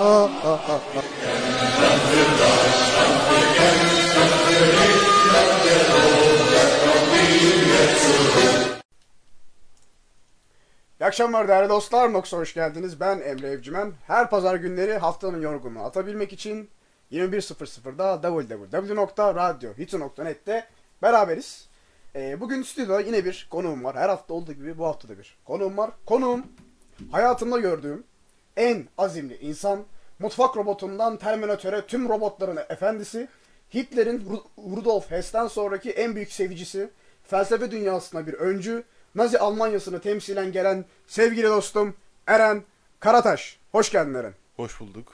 İyi akşamlar değerli dostlar. Nox'a hoş geldiniz. Ben Emre Evcimen. Her pazar günleri haftanın yorgunluğunu atabilmek için 21.00'da www.radyohito.net'te beraberiz. Ee, bugün stüdyoda yine bir konuğum var. Her hafta olduğu gibi bu hafta da bir konuğum var. Konuğum hayatımda gördüğüm en azimli insan, mutfak robotundan Terminatöre tüm robotların efendisi, Hitler'in Ru- Rudolf Hess'ten sonraki en büyük sevicisi, felsefe dünyasına bir öncü, Nazi Almanyası'nı temsilen gelen sevgili dostum Eren Karataş. Hoş geldin Eren. Hoş bulduk.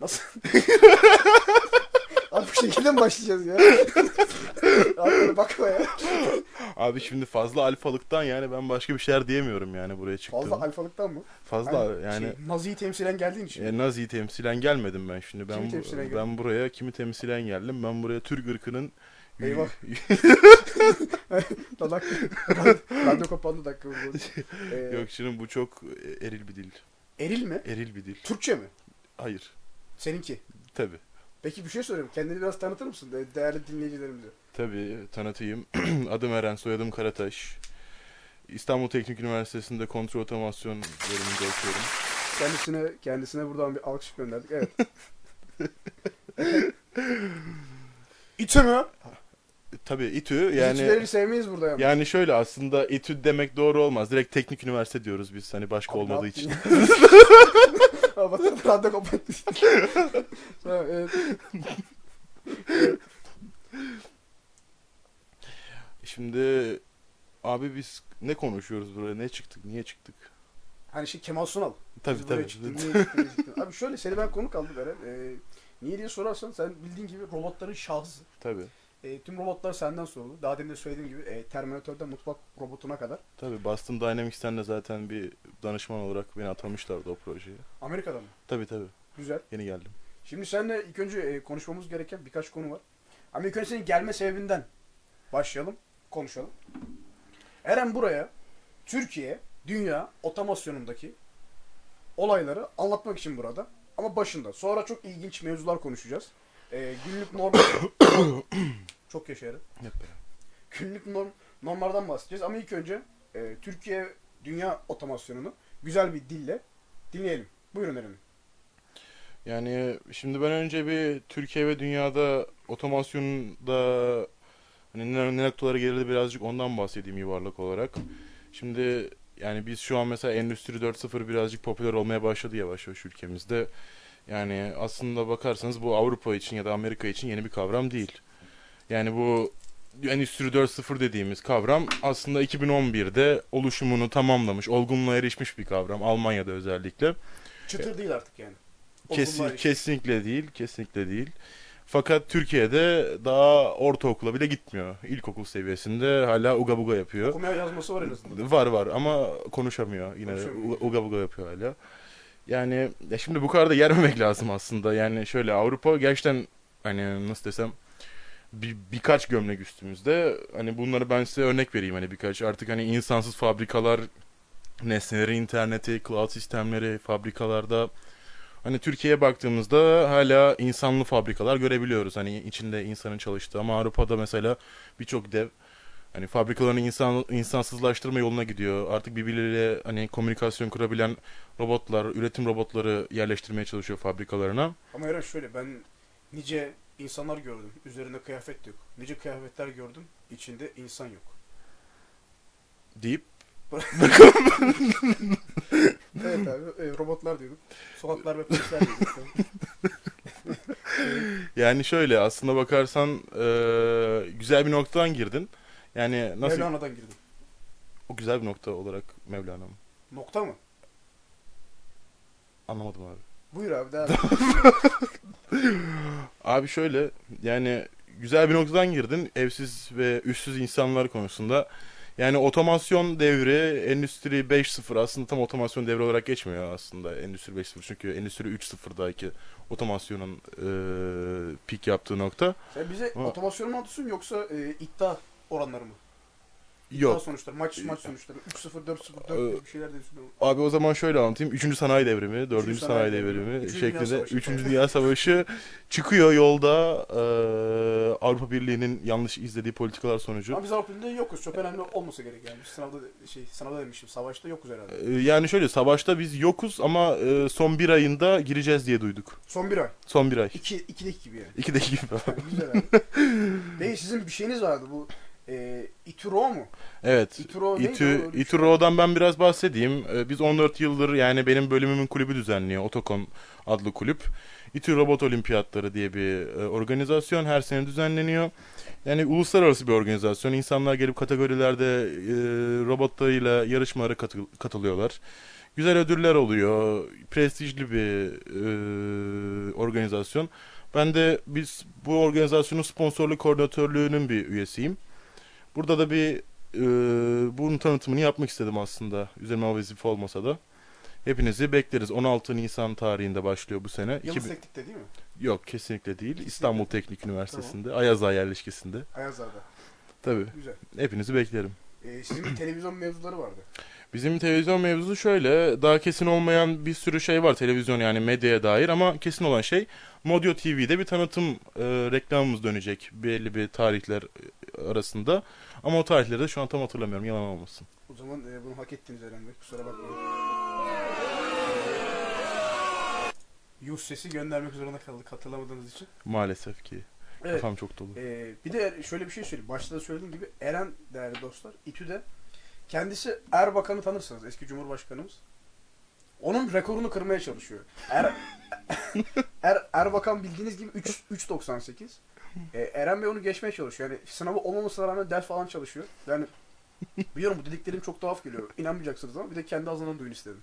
Nasıl? Abi bu şekilde mi başlayacağız ya? Abi bakma ya. Abi şimdi fazla alfalıktan yani ben başka bir şeyler diyemiyorum yani buraya çıktım. Fazla alfalıktan mı? Fazla Hani yani şey, Nazi'yi temsilen geldiğin için. e, Nazi'yi temsilen gelmedim ben şimdi. Ben Kimi bu- geldin? ben buraya kimi temsilen geldim? Ben buraya Türk ırkının Eyvah. Dadak. Radyo kapandı dakika. Ee, Yok şimdi bu çok eril bir dil. Eril mi? Eril bir dil. Türkçe mi? Hayır. Seninki. Tabi. Peki bir şey sorayım. Kendini biraz tanıtır mısın de- değerli dinleyicilerimize? Tabi tanıtayım. Adım Eren, soyadım Karataş. İstanbul Teknik Üniversitesi'nde kontrol otomasyon bölümünde okuyorum. Kendisine kendisine buradan bir alkış gönderdik. Evet. İTÜ mü? Tabi İTÜ Yani... yani İTÜ'leri sevmeyiz burada yani. Yani şöyle aslında etüt demek doğru olmaz. Direkt teknik üniversite diyoruz biz hani başka Abi ne olmadığı yaptın için. bak radyo kapattı. Tamam, evet. Şimdi abi biz ne konuşuyoruz buraya? Ne çıktık? Niye çıktık? Hani şey Kemal Sunal. Tabii Biz tabii. çıktık, niye çıktık, niye çıktık? Abi şöyle seni ben konuk aldım Eren. Ee, niye diye sorarsan sen bildiğin gibi robotların şahsı. Tabii. E, tüm robotlar senden soruldu. Daha demin de söylediğim gibi e, Terminator'dan mutfak robotuna kadar. Tabii Boston Dynamics'ten de zaten bir danışman olarak beni atamışlardı o projeye. Amerika'da mı? Tabii tabii. Güzel. Yeni geldim. Şimdi seninle ilk önce e, konuşmamız gereken birkaç konu var. Ama ilk önce senin gelme sebebinden başlayalım, konuşalım. Eren buraya Türkiye, dünya otomasyonundaki olayları anlatmak için burada. Ama başında. Sonra çok ilginç mevzular konuşacağız. E, günlük norm... çok yaşarım. Hep beraber. Günlük norm, normlardan bahsedeceğiz. Ama ilk önce e, Türkiye, dünya otomasyonunu güzel bir dille dinleyelim. Buyurun Eren. Yani şimdi ben önce bir Türkiye ve dünyada otomasyonda hani ne, ne noktalara gerildi birazcık ondan bahsedeyim yuvarlak olarak. Şimdi yani biz şu an mesela Endüstri 4.0 birazcık popüler olmaya başladı yavaş yavaş ülkemizde. Yani aslında bakarsanız bu Avrupa için ya da Amerika için yeni bir kavram değil. Yani bu Endüstri 4.0 dediğimiz kavram aslında 2011'de oluşumunu tamamlamış, olgunluğa erişmiş bir kavram Almanya'da özellikle. Çıtır değil artık yani. Kesin, kesinlikle değil, kesinlikle değil. Fakat Türkiye'de daha ortaokula bile gitmiyor. İlkokul seviyesinde hala uga buga yapıyor. Okuma yazması var en azından. Var var ama konuşamıyor yine Konuşamıyor. uga buga yapıyor hala. Yani ya şimdi bu kadar da yermemek lazım aslında. Yani şöyle Avrupa gerçekten hani nasıl desem bir, birkaç gömlek üstümüzde. Hani bunları ben size örnek vereyim hani birkaç. Artık hani insansız fabrikalar, nesnelerin interneti, cloud sistemleri fabrikalarda Hani Türkiye'ye baktığımızda hala insanlı fabrikalar görebiliyoruz. Hani içinde insanın çalıştığı ama Avrupa'da mesela birçok dev hani fabrikalarını insan insansızlaştırma yoluna gidiyor. Artık birbirleriyle hani komünikasyon kurabilen robotlar, üretim robotları yerleştirmeye çalışıyor fabrikalarına. Ama Eren şöyle ben nice insanlar gördüm. Üzerinde kıyafet yok. Nice kıyafetler gördüm. içinde insan yok. deyip Evet abi e, robotlar diyorduk. Sokaklar ve polisler diyorduk. yani şöyle aslında bakarsan eee, güzel bir noktadan girdin. Yani nasıl Mevlana'dan girdim. o güzel bir nokta olarak Mevlana mı? Nokta mı? Anlamadım abi. Buyur abi devam. Abi şöyle yani güzel bir noktadan girdin evsiz ve üstsüz insanlar konusunda. Yani otomasyon devri Endüstri 5.0 aslında tam otomasyon devri olarak geçmiyor aslında Endüstri 5.0 çünkü Endüstri 3.0'daki otomasyonun eee pik yaptığı nokta. Sen bize Ama- mu anlatıyorsun yoksa e, iddia oranları mı? İddia Yok sonuçları, maç maç sonuçları. 3-0, 4-0, 4 Ee, bir şeyler diyorsun. abi o zaman şöyle anlatayım. Üçüncü sanayi devrimi, dördüncü Üçüncü sanayi, sanayi devrimi, Üçüncü Dünya şeklinde Savaşı. Üçüncü Dünya Savaşı çıkıyor yolda eee, Avrupa Birliği'nin yanlış izlediği politikalar sonucu. Ama biz Avrupa Birliği'nde yokuz. Çok önemli olmasa gerek yani. Biz sınavda de- şey sınavda demişim. Savaşta yokuz herhalde. Ee, Yani şöyle savaşta biz yokuz ama e, son bir ayında gireceğiz diye duyduk. Son bir ay. Son bir ay. İki, ikideki gibi yani. İki dakika gibi. yani güzel abi. Değil sizin bir şeyiniz vardı bu e, Ituro mu? Evet. Ituro? İTÜ. İTÜRO'dan ben biraz bahsedeyim. Ee, Biz 14 yıldır yani benim bölümümün kulübü düzenliyor. Otokon adlı kulüp. İTÜ Robot Olimpiyatları diye bir e, organizasyon her sene düzenleniyor. Yani uluslararası bir organizasyon. İnsanlar gelip kategorilerde e, robotlarıyla yarışmalara katıl- katılıyorlar. Güzel ödüller oluyor. Prestijli bir e, organizasyon. Ben de biz bu organizasyonun sponsorluk koordinatörlüğünün bir üyesiyim. Burada da bir e, bunun tanıtımını yapmak istedim aslında. Üzerime vazife olmasa da. Hepinizi bekleriz. 16 Nisan tarihinde başlıyor bu sene. Yıldız 2000 Teknik'te değil mi? Yok kesinlikle değil. İstanbul Teknik Üniversitesi'nde. Tamam. Ayazağ yerleşkesinde. Ayazağa'da. Tabii. Güzel. Hepinizi beklerim. E, sizin televizyon mevzuları vardı. Bizim televizyon mevzusu şöyle. Daha kesin olmayan bir sürü şey var televizyon yani medyaya dair ama kesin olan şey Modio TV'de bir tanıtım e, reklamımız dönecek belli bir tarihler e, arasında. Ama o tarihleri de şu an tam hatırlamıyorum. Yalan olmasın. O zaman e, bunu hak ettiniz Eren Bey. Kusura bakmayın. Yuh sesi göndermek zorunda kaldık hatırlamadığınız için. Maalesef ki. Evet. Kafam çok dolu. Ee, bir de şöyle bir şey söyleyeyim. Başta da söylediğim gibi Eren değerli dostlar İTÜ'de kendisi Erbakan'ı tanırsınız. Eski Cumhurbaşkanımız. Onun rekorunu kırmaya çalışıyor. Er, er, Erbakan bildiğiniz gibi 3 3.98. Ee, Eren Bey onu geçmeye çalışıyor. Yani sınavı olmamasına rağmen ders falan çalışıyor. Yani biliyorum bu dediklerim çok tuhaf geliyor. İnanmayacaksınız ama bir de kendi ağzından duyun istedim.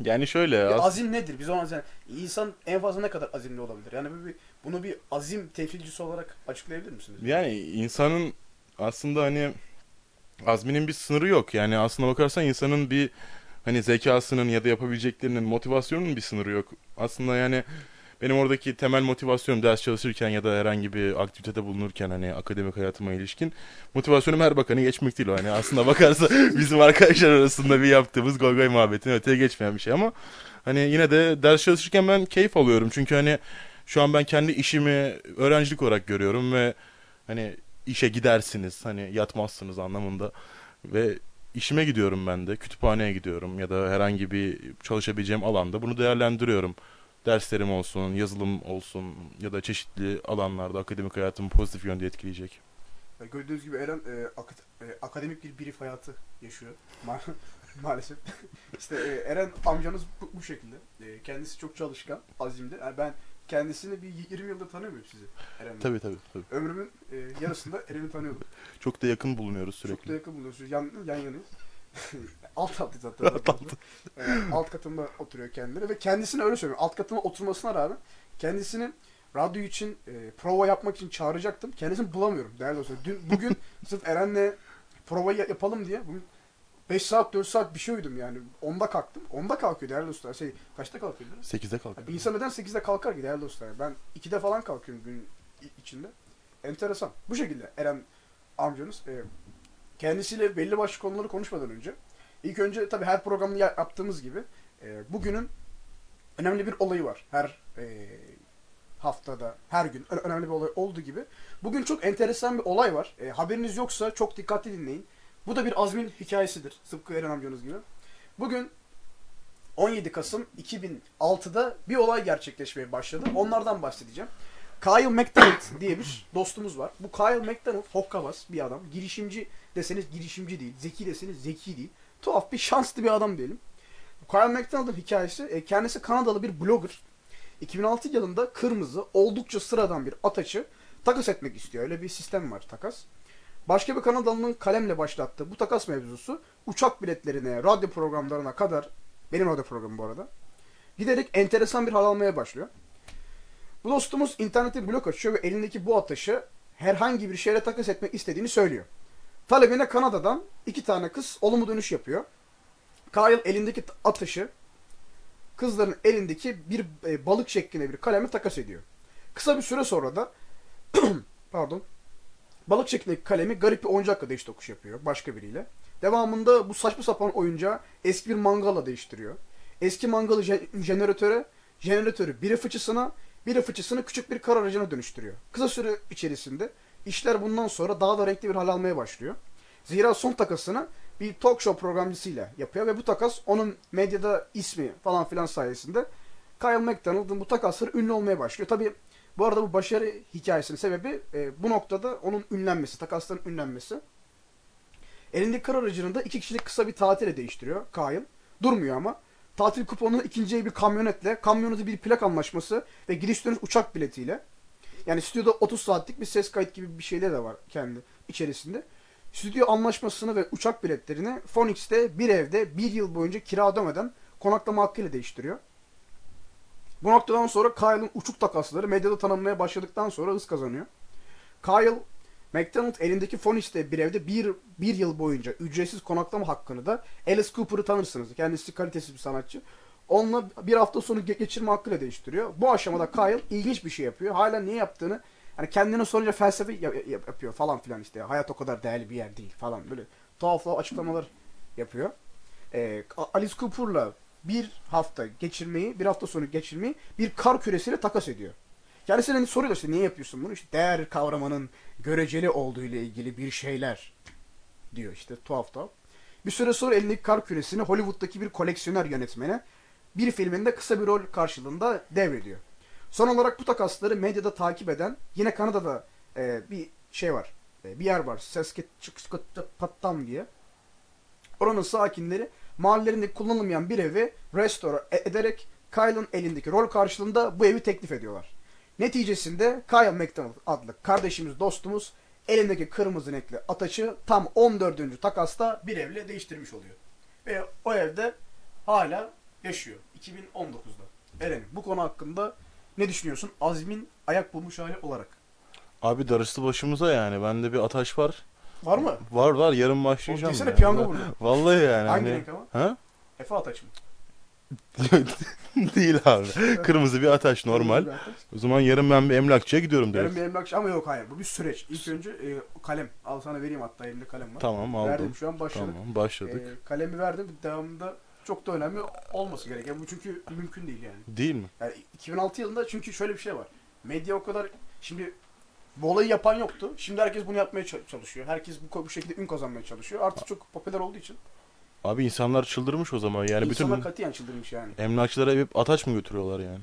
Yani şöyle Bir as- azim nedir? Biz ona yani insan en fazla ne kadar azimli olabilir? Yani bir, bir- bunu bir azim temsilcisi olarak açıklayabilir misiniz? yani insanın aslında hani azminin bir sınırı yok. Yani aslına bakarsan insanın bir hani zekasının ya da yapabileceklerinin motivasyonunun bir sınırı yok. Aslında yani benim oradaki temel motivasyonum ders çalışırken ya da herhangi bir aktivitede bulunurken hani akademik hayatıma ilişkin motivasyonum her bakanı geçmek değil o. Hani aslında bakarsa bizim arkadaşlar arasında bir yaptığımız goy goy muhabbetine öteye geçmeyen bir şey ama hani yine de ders çalışırken ben keyif alıyorum. Çünkü hani şu an ben kendi işimi öğrencilik olarak görüyorum ve hani işe gidersiniz hani yatmazsınız anlamında ve işime gidiyorum ben de kütüphaneye gidiyorum ya da herhangi bir çalışabileceğim alanda bunu değerlendiriyorum. Derslerim olsun, yazılım olsun ya da çeşitli alanlarda akademik hayatımı pozitif yönde etkileyecek. Gördüğünüz gibi Eren e, ak- e, akademik bir brief hayatı yaşıyor. Ma- maalesef. işte e, Eren amcanız bu, bu şekilde. E, kendisi çok çalışkan, azimli. Yani ben kendisini bir 20 yıldır tanıyorum sizi. Eren Bey. Tabii tabii tabii. Ömrümün e, yarısında Eren'i tanıyordum. Çok da yakın bulunuyoruz Çok da sürekli. yakın buluyorsunuz. Yan, yan yanayız. alt altı zaten. alt, alt katımda oturuyor kendileri ve kendisine öyle söylüyorum. Alt katıma oturmasına rağmen kendisini radyo için e, prova yapmak için çağıracaktım. Kendisini bulamıyorum değerli dostlar. Dün, bugün sırf Eren'le provayı ya- yapalım diye bugün 5 saat 4 saat bir şey uyudum yani. 10'da kalktım. 10'da kalkıyor değerli dostlar. Şey kaçta kalkıyordu? 8'de kalk. Bir insan neden 8'de kalkar ki değerli dostlar? Ben 2'de falan kalkıyorum gün içinde. Enteresan. Bu şekilde Eren amcanız e, kendisiyle belli başlı konuları konuşmadan önce ilk önce tabii her programda ya- yaptığımız gibi e, bugünün önemli bir olayı var. Her e, haftada her gün önemli bir olay olduğu gibi bugün çok enteresan bir olay var. E, haberiniz yoksa çok dikkatli dinleyin. Bu da bir Azmin hikayesidir. Sıpkı Eren amcanız gibi. Bugün 17 Kasım 2006'da bir olay gerçekleşmeye başladı. Onlardan bahsedeceğim. Kyle McDonald diye bir dostumuz var. Bu Kyle McDonald hokkabaz bir adam. Girişimci deseniz girişimci değil. Zeki deseniz zeki değil. Tuhaf bir şanslı bir adam diyelim. Kyle McDonald'ın hikayesi e, kendisi Kanadalı bir blogger. 2006 yılında kırmızı oldukça sıradan bir ataçı takas etmek istiyor. Öyle bir sistem var takas. Başka bir Kanadalı'nın kalemle başlattığı bu takas mevzusu uçak biletlerine, radyo programlarına kadar benim radyo programım bu arada. Giderek enteresan bir hal almaya başlıyor. Bu dostumuz internette blog açıyor ve elindeki bu ataşı herhangi bir şeyle takas etmek istediğini söylüyor. Talebine Kanada'dan iki tane kız olumlu dönüş yapıyor. Kyle elindeki atışı kızların elindeki bir e, balık şeklinde bir kaleme takas ediyor. Kısa bir süre sonra da pardon balık şeklindeki kalemi garip bir oyuncakla değiş tokuş yapıyor başka biriyle. Devamında bu saçma sapan oyuncağı eski bir mangalla değiştiriyor. Eski mangalı je- jeneratöre, jeneratörü biri fıçısına, biri fıçısını küçük bir kar aracına dönüştürüyor. Kısa süre içerisinde işler bundan sonra daha da renkli bir hal almaya başlıyor. Zira son takasını bir talk show programcısıyla yapıyor ve bu takas onun medyada ismi falan filan sayesinde Kyle McDonald'ın bu takasları ünlü olmaya başlıyor. Tabi bu arada bu başarı hikayesinin sebebi e, bu noktada onun ünlenmesi, takasların ünlenmesi. Elindeki kar aracını iki kişilik kısa bir tatile değiştiriyor Kyle. Durmuyor ama. Tatil kuponunu ikinciye bir kamyonetle, kamyoneti bir plak anlaşması ve gidiş dönüş uçak biletiyle. Yani stüdyoda 30 saatlik bir ses kayıt gibi bir şeyler de var kendi içerisinde. Stüdyo anlaşmasını ve uçak biletlerini Phoenix'te bir evde bir yıl boyunca kira ödemeden konaklama hakkıyla değiştiriyor. Bu noktadan sonra Kyle'ın uçuk takasları medyada tanınmaya başladıktan sonra hız kazanıyor. Kyle, McDonald elindeki Phoenix'te bir evde bir, bir yıl boyunca ücretsiz konaklama hakkını da Alice Cooper'ı tanırsınız. Kendisi kalitesiz bir sanatçı. Onunla bir hafta sonu ge- geçirme hakkıyla değiştiriyor. Bu aşamada Kyle ilginç bir şey yapıyor. Hala niye yaptığını hani kendine sorunca felsefe ya- ya- yapıyor falan filan işte. Hayat o kadar değerli bir yer değil falan böyle tuhaf açıklamalar yapıyor. Ee, Alice Cooper'la bir hafta geçirmeyi, bir hafta sonu geçirmeyi bir kar küresiyle takas ediyor. Kendisine hani soruyor işte niye yapıyorsun bunu? İşte değer kavramının göreceli olduğu ile ilgili bir şeyler diyor işte tuhaf tuhaf. Bir süre sonra elindeki kar küresini Hollywood'daki bir koleksiyoner yönetmene bir filminde kısa bir rol karşılığında devrediyor. Son olarak bu takasları medyada takip eden yine Kanada'da e, bir şey var. E, bir yer var. Saskatchewan diye. Oranın sakinleri mahallelerinde kullanılmayan bir evi restore ederek Kyle'ın elindeki rol karşılığında bu evi teklif ediyorlar. Neticesinde Kyle McDonald adlı kardeşimiz, dostumuz elindeki kırmızı renkli ataçı tam 14. takasta bir evle değiştirmiş oluyor. Ve o evde hala yaşıyor. 2019'da. Eren bu konu hakkında ne düşünüyorsun? Azmin ayak bulmuş hali olarak. Abi darısı başımıza yani. Bende bir ataş var. Var mı? Var var yarın başlayacağım. Desene ya. piyango bunu. Vallahi yani. Hangi hani... renk ama? Ha? Efe ataç mı? Değil abi. Kırmızı bir ataş normal. Bir. O zaman yarın ben bir emlakçıya gidiyorum direkt. Yarın bir emlakçı ama yok hayır bu bir süreç. İlk önce e, kalem. Al sana vereyim hatta elimde kalem var. Tamam aldım. Verdim şu an başladık. Tamam başladık. E, kalemi verdim. Devamında çok da önemli olması gereken. Bu çünkü mümkün değil yani. Değil mi? yani 2006 yılında çünkü şöyle bir şey var. Medya o kadar şimdi bu olayı yapan yoktu. Şimdi herkes bunu yapmaya çalışıyor. Herkes bu, bu şekilde ün kazanmaya çalışıyor. Artık çok popüler olduğu için. Abi insanlar çıldırmış o zaman. Yani İnsanlar bütün katiyen çıldırmış yani. emlakçılara hep ataç mı götürüyorlar yani?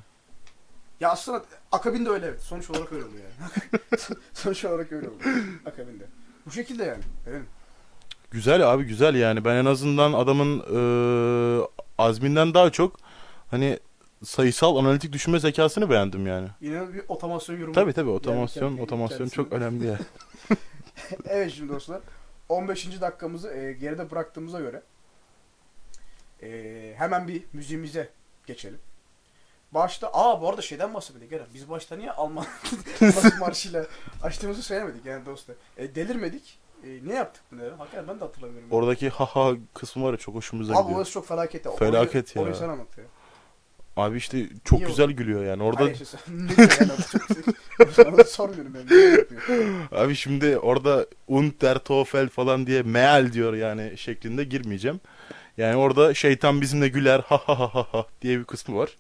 Ya aslında akabinde öyle evet. Sonuç olarak öyle oluyor yani. Sonuç olarak öyle oluyor. Akabinde. Bu şekilde yani. Evet. Güzel abi güzel yani. Ben en azından adamın eee, azminden daha çok hani sayısal analitik düşünme zekasını beğendim yani. Yine bir otomasyon yorumu. Tabii tabii otomasyon kendi- otomasyon kendisi- çok önemli yani. evet şimdi dostlar. 15. dakikamızı e, geride bıraktığımıza göre e, hemen bir müziğimize geçelim. Başta, aa bu arada şeyden bahsetmedik Eren. Biz başta niye Alman marşıyla açtığımızı söylemedik yani dostlar. E, delirmedik. E, ne yaptık bunu Eren? Hakikaten ben de hatırlamıyorum. Oradaki haha kısmı var ya çok hoşumuza Abi gidiyor. orası çok felaket ya. Felaket ya. Orayı sen anlat ya. Abi işte çok Niye güzel gülüyor yani. Orada Hayır, işte ne diyor yani? Çok güzel. Sana da sormuyorum ben. Yapıyor? abi şimdi orada und der Teufel falan diye meal diyor yani şeklinde girmeyeceğim. Yani orada şeytan bizimle güler ha ha ha ha ha diye bir kısmı var.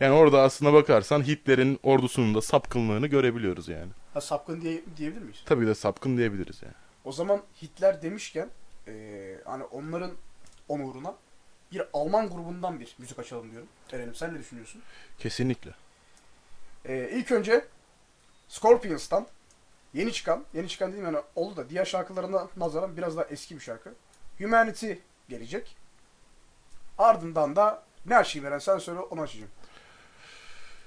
Yani orada aslına bakarsan Hitler'in ordusunun da sapkınlığını görebiliyoruz yani. Ha, sapkın diye, diyebilir miyiz? Tabii de sapkın diyebiliriz yani. O zaman Hitler demişken eee, hani onların onuruna bir Alman grubundan bir müzik açalım diyorum. Eren'im sen ne düşünüyorsun? Kesinlikle. Eee ilk önce Scorpions'tan yeni çıkan, yeni çıkan dediğim yani oldu da diğer şarkılarına nazaran biraz daha eski bir şarkı. Humanity gelecek. Ardından da ne açayım Eren sen söyle onu açacağım.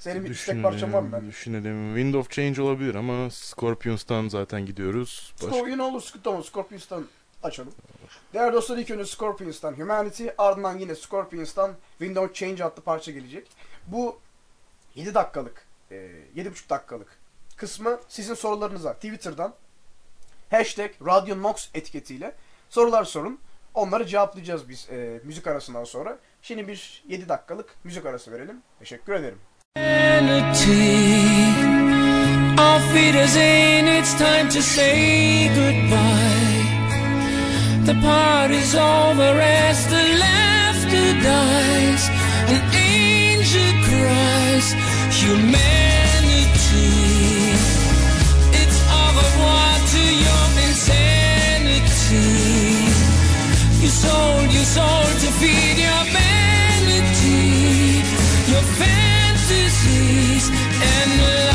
Senin bir istek parçan var mı ben? Düşünelim. Wind of Change olabilir ama Scorpions'tan zaten gidiyoruz. Baş- Skor, yine olur tamam Scorpions'tan açalım. Değerli dostlar ilk önce Scorpions'tan Humanity ardından yine Scorpions'tan Window Change adlı parça gelecek. Bu 7 dakikalık, e, 7,5 dakikalık kısmı sizin sorularınıza Twitter'dan hashtag Radio Nox etiketiyle sorular sorun. Onları cevaplayacağız biz e, müzik arasından sonra. Şimdi bir 7 dakikalık müzik arası verelim. Teşekkür ederim. Auf Wiedersehen, it's time to say goodbye. The party's over as the laughter dies. An angel cries, humanity. It's au revoir to your insanity. You sold your soul to feed and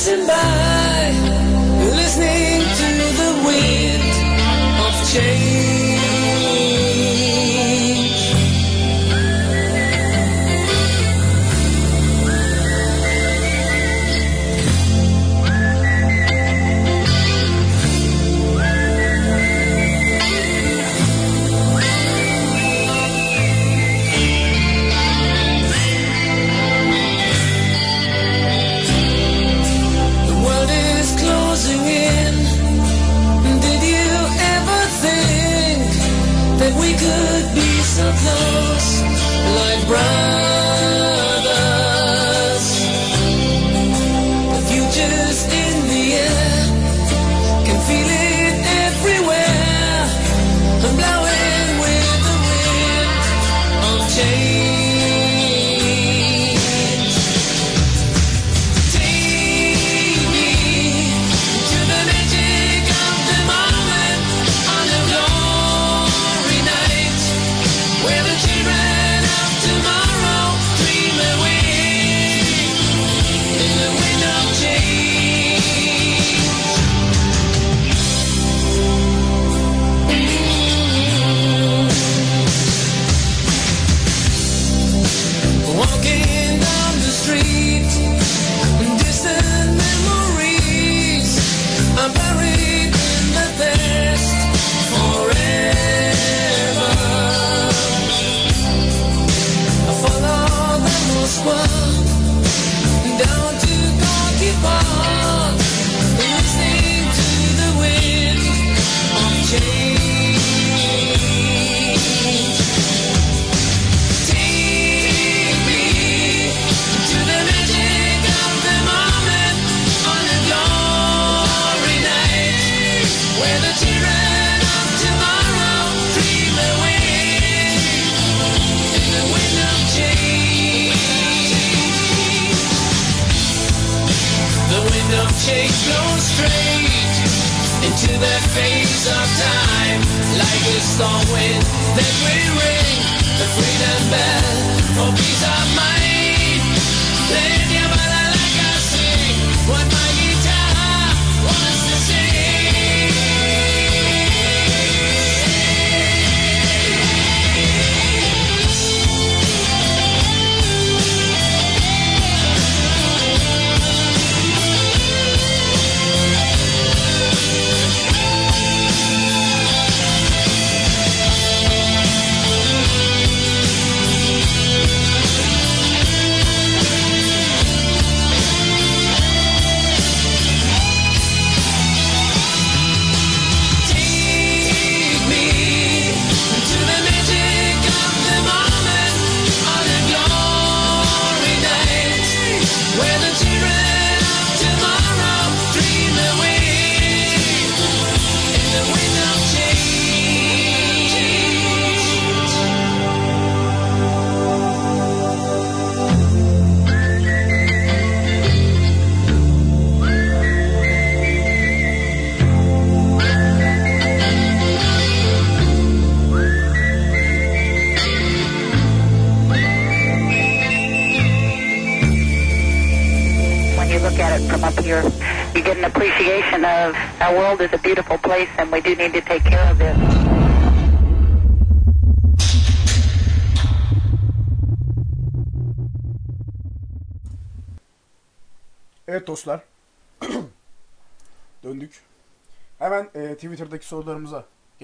passing by, listening to the wind of change.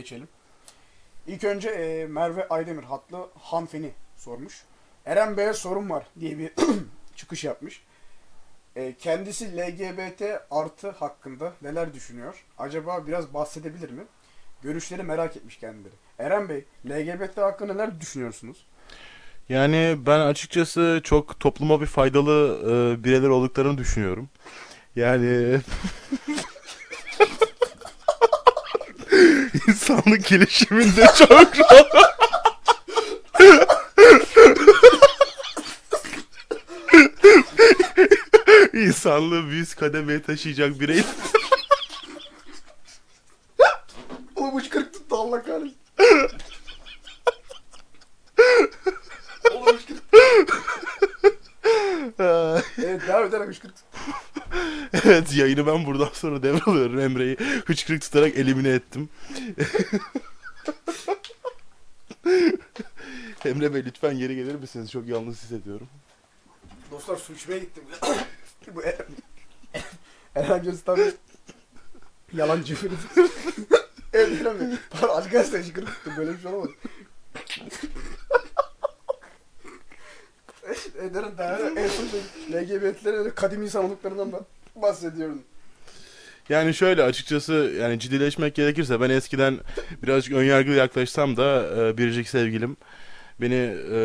geçelim. İlk önce e, Merve Aydemir hatlı Hanfeni sormuş. Eren Bey'e sorun var diye bir çıkış yapmış. E, kendisi LGBT artı hakkında neler düşünüyor? Acaba biraz bahsedebilir mi? Görüşleri merak etmiş kendileri. Eren Bey, LGBT hakkında neler düşünüyorsunuz? Yani ben açıkçası çok topluma bir faydalı e, bireyler olduklarını düşünüyorum. Yani İnsanlık gelişiminde çok rol... İnsanlığı bir üst kademeye taşıyacak birey. Oğlum uç kırık tuttu Allah kahretsin. Oğlum uç kırık. evet devam ederek uç kırık tuttu. Evet yayını ben buradan sonra devralıyorum. Emre'yi hıçkırık tutarak elimine ettim. Emre Bey lütfen geri gelir misiniz? Çok yalnız hissediyorum. Dostlar su içmeye gittim. Bu Eren Gözü yalancı biri. evet Eren Bey. Pardon arkadaşlar şıkırık tuttum. Böyle bir şey olamadı. Eder'in daha en son şey, LGBT'lerin kadim insan olduklarından ben bahsediyorum. Yani şöyle açıkçası yani ciddileşmek gerekirse ben eskiden birazcık önyargılı yaklaşsam da e, biricik sevgilim beni e,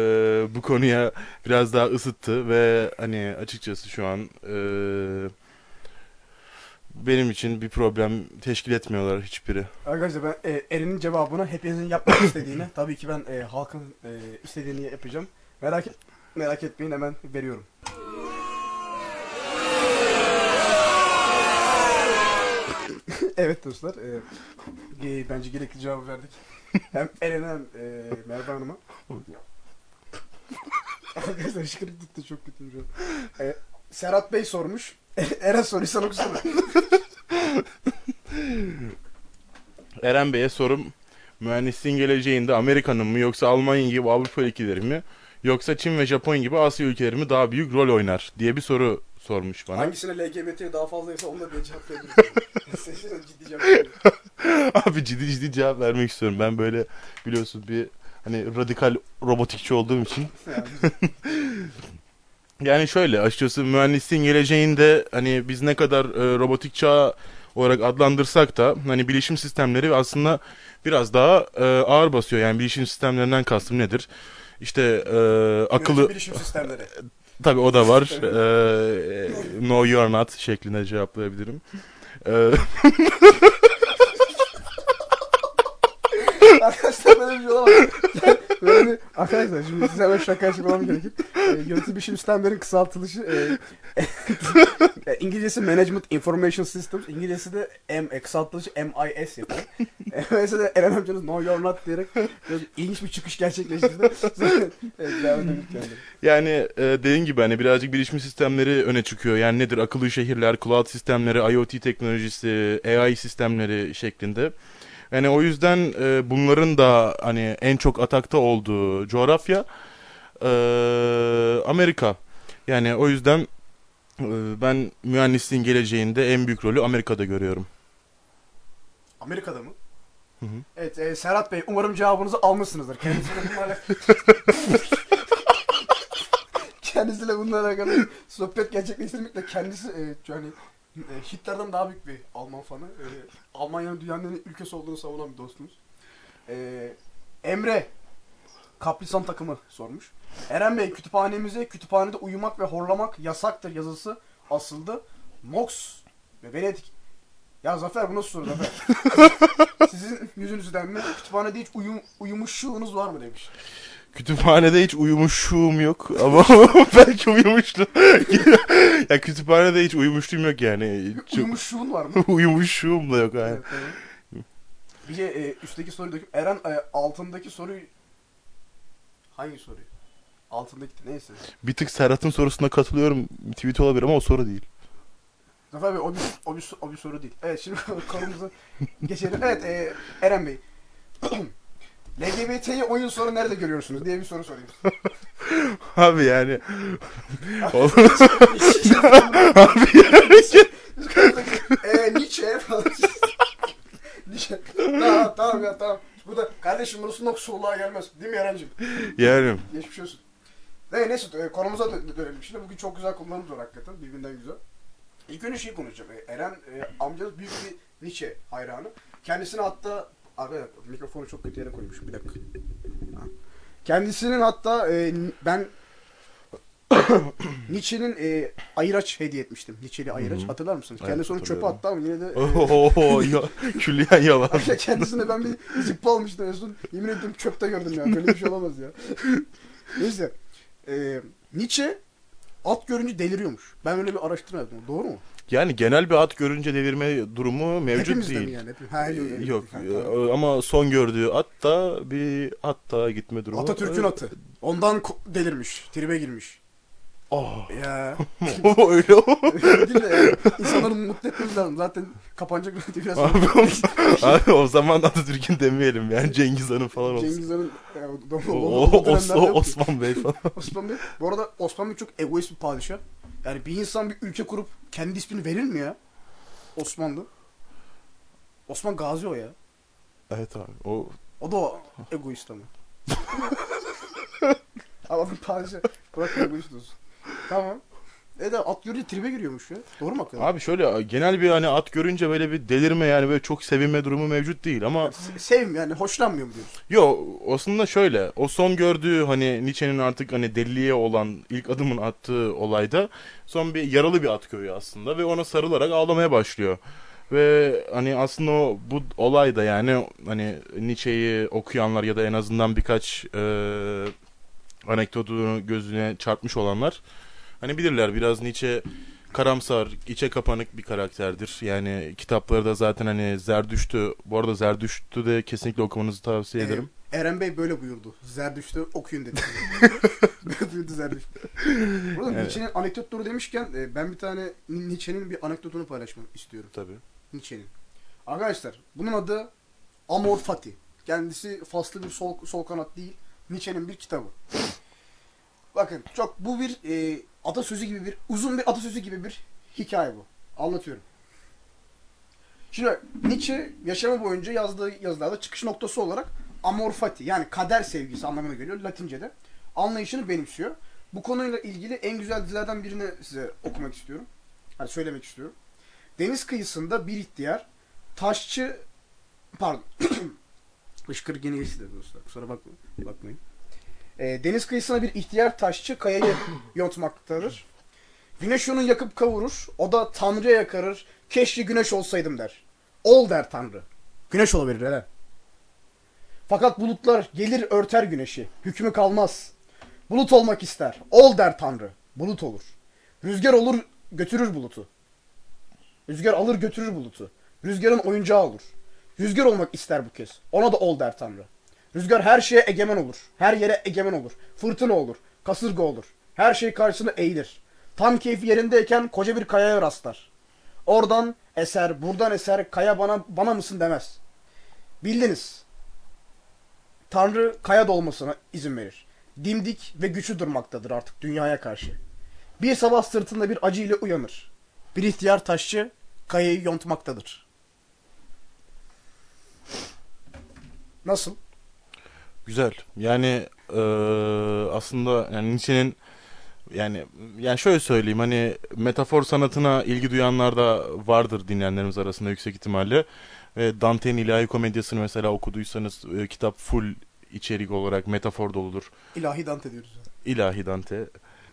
bu konuya biraz daha ısıttı ve hani açıkçası şu an e, benim için bir problem teşkil etmiyorlar hiçbiri. Arkadaşlar ben e, Eren'in cevabını hepinizin yapmak istediğini tabii ki ben e, halkın e, istediğini yapacağım. Merak et, merak etmeyin hemen veriyorum. Evet dostlar. E, bence gerekli cevabı verdik. Hem Eren'e hem e, Merve Hanım'a. Arkadaşlar şıkırık tuttu çok an. E, Serhat Bey sormuş. Eren soruyu sen okusana. Eren Bey'e sorum mühendisliğin geleceğinde Amerika'nın mı yoksa Almanya gibi Avrupa ülkeleri mi yoksa Çin ve Japon gibi Asya ülkeleri mi daha büyük rol oynar diye bir soru sormuş bana. Hangisine LGBT daha fazlaysa onunla bir cevap verebilirsin. Seçin ciddi cevap. Abi ciddi ciddi cevap vermek istiyorum. Ben böyle biliyorsun bir hani radikal robotikçi olduğum için. Yani, şöyle açıkçası mühendisliğin geleceğinde hani biz ne kadar e, robotik çağ olarak adlandırsak da hani bilişim sistemleri aslında biraz daha e, ağır basıyor. Yani bilişim sistemlerinden kastım nedir? İşte e, akıllı Bilişim sistemleri. tabii o da var. E, no you are not şeklinde cevaplayabilirim. E, arkadaşlar böyle bir şey olamaz. Yani böyle bir, arkadaşlar şimdi size hemen şaka açıklamam gerekir. E, yönetim bilişim sistemlerin kısaltılışı e, e, İngilizcesi Management Information Systems, İngilizcesi de M, e, kısaltılışı MIS yapıyor. E, mesela de Eren amcanız No You're Not diyerek ilginç bir çıkış gerçekleştirdi. evet, devam edelim kendileri. Yani e, dediğim gibi hani birazcık bilişim sistemleri öne çıkıyor. Yani nedir? Akıllı şehirler, cloud sistemleri, IoT teknolojisi, AI sistemleri şeklinde. Yani o yüzden e, bunların da hani en çok atakta olduğu coğrafya e, Amerika. Yani o yüzden e, ben mühendisliğin geleceğinde en büyük rolü Amerika'da görüyorum. Amerika'da mı? Hı hı. Evet e, Serhat Bey umarım cevabınızı almışsınızdır. Kendisiyle bunlarla kendisiyle bununla alakalı sohbet gerçekleştirmekle kendisi e, yani Hitler'den daha büyük bir Alman fanı. E, Almanya'nın dünyanın en ülkesi olduğunu savunan bir dostumuz. E, Emre Kaprisan takımı sormuş. Eren Bey kütüphanemize kütüphanede uyumak ve horlamak yasaktır yazısı asıldı. Nox ve Venedik ya Zafer bu nasıl soru Zafer? Sizin yüzünüzden mi? Kütüphanede hiç uyum, uyumuşluğunuz var mı demiş. Kütüphanede hiç uyumuşluğum yok ama belki uyumuştum. ya kütüphanede hiç uyumuşluğum yok yani. Çok... Uyumuşluğun var mı? Uyumuşluğum da yok yani. Evet. Bir de e, üstteki soruyu döküp Eren e, altındaki soruyu hangi soruyu? Altındaki neyse. Bir tık Serhat'ın sorusuna katılıyorum. Tweet olabilir ama o soru değil. Zafer Bey o bir, o bir, o bir soru değil. Evet şimdi konumuza geçelim. Evet e, Eren Bey. LGBT'yi oyun sonra nerede görüyorsunuz diye bir soru sorayım. Abi yani. Eee Nietzsche falan. Nietzsche. Tamam tamam ya tamam. Bu da kardeşim burası nok soluğa gelmez. Değil mi Eren'cim? yani. Geçmiş olsun. Ne, neyse konumuza dö- dönelim. Şimdi bugün çok güzel konularımız var hakikaten. Birbirinden güzel. İlk önce şey konuşacağım. E, Eren e, amcanız büyük bir Nietzsche hayranı. Kendisine hatta... Abi mikrofonu çok kötü yere koymuşum. Bir dakika. Ha. Kendisinin hatta e, ben Nietzsche'nin e, ayıraç hediye etmiştim. Nietzsche'li ayıraç. Hatırlar mısınız? Evet, Kendisi onu çöpe attı ama yine de... e, Oho ya, külliyen yalan. Kendisine ben bir zıppa almıştım en son. Yemin ederim çöpte gördüm ya. Böyle bir şey olamaz ya. Neyse. Ee, Nietzsche at görünce deliriyormuş. Ben öyle bir araştırma yaptım. Doğru mu? Yani genel bir at görünce devirme durumu mevcut Hepimizde değil. mi yani? Hep- Ha, yok. yok. E, ama son gördüğü at da bir at daha gitme durumu. Atatürk'ün E, atı. Ondan delirmiş. Tribe girmiş. Oh. Ya. Öyle o. Değil de yani. İnsanları mutlu etmemiz lazım. Zaten kapanacak radyo biraz. Abi, o, abi o zaman Atatürk'ün demeyelim yani Cengiz Han falan olsun. Cengiz Han'ın ya, o, O, o- o- o. Osman Bey falan. Osman Bey. Bu arada Osman Bey çok egoist bir padişah. Yani bir insan bir ülke kurup kendi ismini verir mi ya? Osmanlı. Osman Gazi o ya. Evet abi. O O da o egoist ama. Adam padişah. Bırak egoist olsun. Tamam. E de at görünce tribe giriyormuş ya. Doğru mu hakikaten? Abi şöyle genel bir hani at görünce böyle bir delirme yani böyle çok sevinme durumu mevcut değil ama Se- Sevmiyor yani hoşlanmıyor mu diyorsun? yo aslında şöyle o son gördüğü hani Nietzsche'nin artık hani deliliğe olan ilk adımın attığı olayda son bir yaralı bir at görüyor aslında ve ona sarılarak ağlamaya başlıyor. Ve hani aslında o bu olay da yani hani Nietzsche'yi okuyanlar ya da en azından birkaç e, anekdotunu gözüne çarpmış olanlar hani bilirler biraz Nietzsche karamsar, içe kapanık bir karakterdir. Yani kitapları da zaten hani Zerdüşt'ü, bu arada Zerdüşt'ü de kesinlikle okumanızı tavsiye ederim. Ee, Eren Bey böyle buyurdu. Zerdüşt'ü okuyun dedi. böyle buyurdu Zerdüşt. Burada Evet. Nietzsche'nin anekdotları demişken e, ben bir tane Nietzsche'nin bir anekdotunu paylaşmak istiyorum. Tabii. Nietzsche'nin. Arkadaşlar bunun adı Amor Fati. Kendisi faslı bir sol, sol kanat değil. Nietzsche'nin bir kitabı. Bakın çok bu bir e, atasözü gibi bir uzun bir atasözü gibi bir hikaye bu. Anlatıyorum. Şimdi Nietzsche yaşamı boyunca yazdığı yazılarda çıkış noktası olarak amor fati yani kader sevgisi anlamına geliyor Latince'de. Anlayışını benimsiyor. Bu konuyla ilgili en güzel dizilerden birini size okumak istiyorum. Hani söylemek istiyorum. Deniz kıyısında bir ihtiyar taşçı pardon Işkırık yeni geçti de dostlar. Kusura bakmayın. bakmayın. Ee, deniz kıyısına bir ihtiyar taşçı kayayı yontmaktadır. Güneş onu yakıp kavurur. O da Tanrı'ya yakarır. Keşke güneş olsaydım der. Ol der Tanrı. Güneş olabilir hele. Fakat bulutlar gelir örter güneşi. Hükmü kalmaz. Bulut olmak ister. Ol der Tanrı. Bulut olur. Rüzgar olur götürür bulutu. Rüzgar alır götürür bulutu. Rüzgarın oyuncağı olur. Rüzgar olmak ister bu kez. Ona da ol der Tanrı. Rüzgar her şeye egemen olur. Her yere egemen olur. Fırtına olur. Kasırga olur. Her şey karşısına eğilir. Tam keyfi yerindeyken koca bir kayaya rastlar. Oradan eser, buradan eser, kaya bana bana mısın demez. Bildiniz. Tanrı kaya dolmasına izin verir. Dimdik ve güçlü durmaktadır artık dünyaya karşı. Bir sabah sırtında bir acı ile uyanır. Bir ihtiyar taşçı kayayı yontmaktadır. Nasıl? Güzel. Yani eee, aslında yani Nietzsche'nin yani yani şöyle söyleyeyim hani metafor sanatına ilgi duyanlar da vardır dinleyenlerimiz arasında yüksek ihtimalle. Ve Dante'nin İlahi Komedyası'nı mesela okuduysanız e, kitap full içerik olarak metafor doludur. İlahi Dante diyoruz. İlahi Dante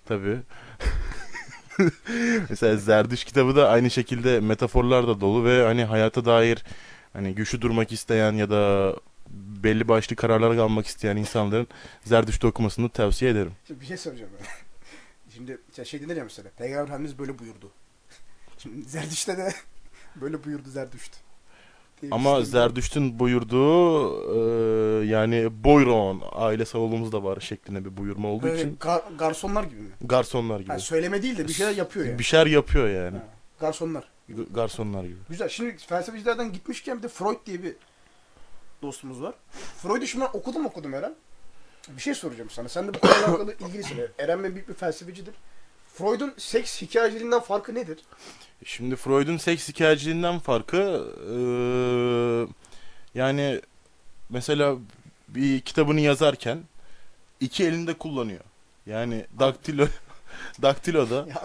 tabi. Mesela Zerdüş kitabı da aynı şekilde metaforlar da dolu ve hani hayata dair hani güçlü durmak isteyen ya da belli başlı kararlar almak isteyen insanların Zerdüşt'ü okumasını tavsiye ederim. Şimdi bir şey soracağım ben. Şimdi şey- denir ya mesela. Peygamber Efendimiz böyle buyurdu. Şimdi Zerdüşt'te de böyle buyurdu Zerdüşt. Ama şey Zerdüşt'ün buyurduğu e, yani Boyron aile savunumuz da var şeklinde bir buyurma olduğu Böyle için gar- garsonlar gibi mi? garsonlar gibi. Ha, söyleme değil de bir şeyler yapıyor yani. Bir şeyler yapıyor yani. Ha, garsonlar. G- Garsonlar gibi. Güzel. Şimdi felsefecilerden gitmişken bir de Freud diye bir dostumuz var. Freud'u şimdi ben okudum okudum Eren. Bir şey soracağım sana. Sen de bu konuyla alakalı ilgilisin. Eren Bey büyük bir felsefecidir. Freud'un seks hikayeciliğinden farkı nedir? Şimdi Freud'un seks hikayeciliğinden farkı eee, yani mesela bir kitabını yazarken iki elinde kullanıyor. Yani daktilo daktiloda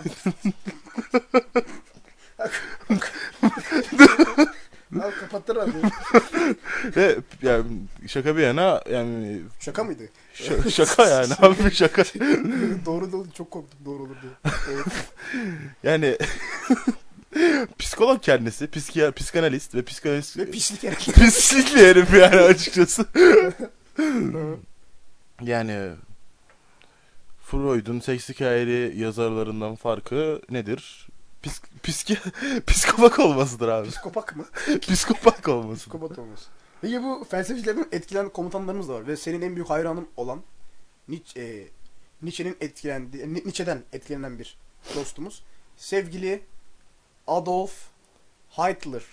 Abi kapattır abi. ve yani şaka bir yana yani Şaka mıydı? ş- şaka yani abi şaka. doğru doğru çok korktum doğru olur diye. Evet. Yani psikolog kendisi, psikiya, psikanalist ve psikanalist Ve pislik herif. pislik bir herif yani açıkçası. yani Freud'un seks hikayeli yazarlarından farkı nedir? Pis, piski, psikopak olmasıdır abi. Psikopak mı? Psikopak olması. Psikopat olması. Peki bu felsefecilerden etkilenen komutanlarımız da var. Ve senin en büyük hayranın olan Nietzsche, e, Nietzsche'nin etkilendiği, Ni- Nietzsche'den etkilenen bir dostumuz. Sevgili Adolf Hitler.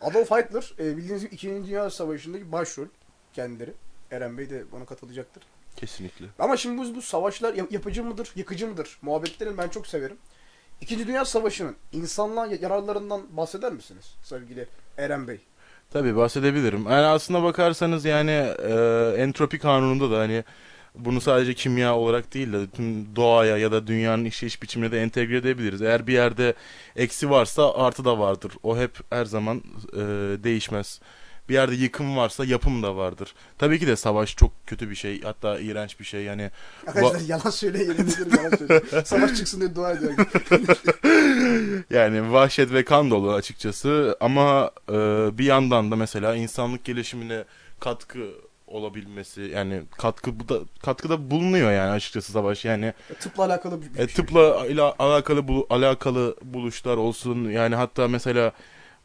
Adolf Hitler e, bildiğiniz gibi 2. Dünya Savaşı'ndaki başrol kendileri. Eren Bey de bana katılacaktır. Kesinlikle. Ama şimdi bu, bu savaşlar yap- yapıcı mıdır, yıkıcı mıdır? Muhabbetlerini ben çok severim. İkinci Dünya Savaşı'nın insanlığa yararlarından bahseder misiniz sevgili Eren Bey? Tabii bahsedebilirim. Yani aslına bakarsanız yani e, entropi kanununda da hani bunu sadece kimya olarak değil de tüm doğaya ya da dünyanın işleyiş biçimine de entegre edebiliriz. Eğer bir yerde eksi varsa artı da vardır. O hep her zaman e, değişmez. Bir yerde yıkım varsa yapım da vardır. Tabii ki de savaş çok kötü bir şey. Hatta iğrenç bir şey. Yani Arkadaşlar yalan söyle, yemin ederim yalan söyle. Savaş çıksın diye dua ediyorum. Yani vahşet ve kan dolu açıkçası ama e, bir yandan da mesela insanlık gelişimine katkı olabilmesi yani katkı bu da katkıda bulunuyor yani açıkçası savaş yani Tıpla alakalı bir, bir e, şey. tıpla ile alakalı bulu- alakalı buluşlar olsun yani hatta mesela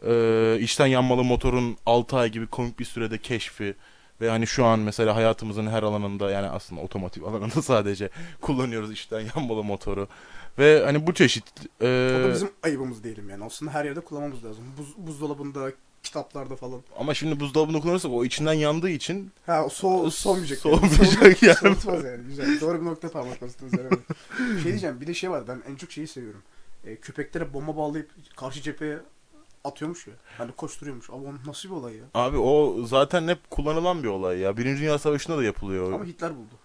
e, içten yanmalı motorun 6 ay gibi komik bir sürede keşfi ve hani şu an mesela hayatımızın her alanında yani aslında otomotiv alanında sadece kullanıyoruz içten yanmalı motoru ve hani bu çeşit e, O da bizim ayıbımız diyelim yani. Aslında her yerde kullanmamız lazım. Buz, buzdolabında, kitaplarda falan. Ama şimdi buzdolabını kullanırsak o içinden yandığı için Ha o so soğumayacak. Soğumayacak yani. Soğutmaz yani. Güzel. Doğru bir nokta parmak bastınız herhalde. şey diyeceğim. Bir de şey var. Ben en çok şeyi seviyorum. E, köpeklere bomba bağlayıp karşı cepheye atıyormuş ya. Hani koşturuyormuş. Ama o nasıl bir olay ya? abi o zaten hep kullanılan bir olay ya. Birinci Dünya Savaşı'nda da yapılıyor. Ama Hitler buldu.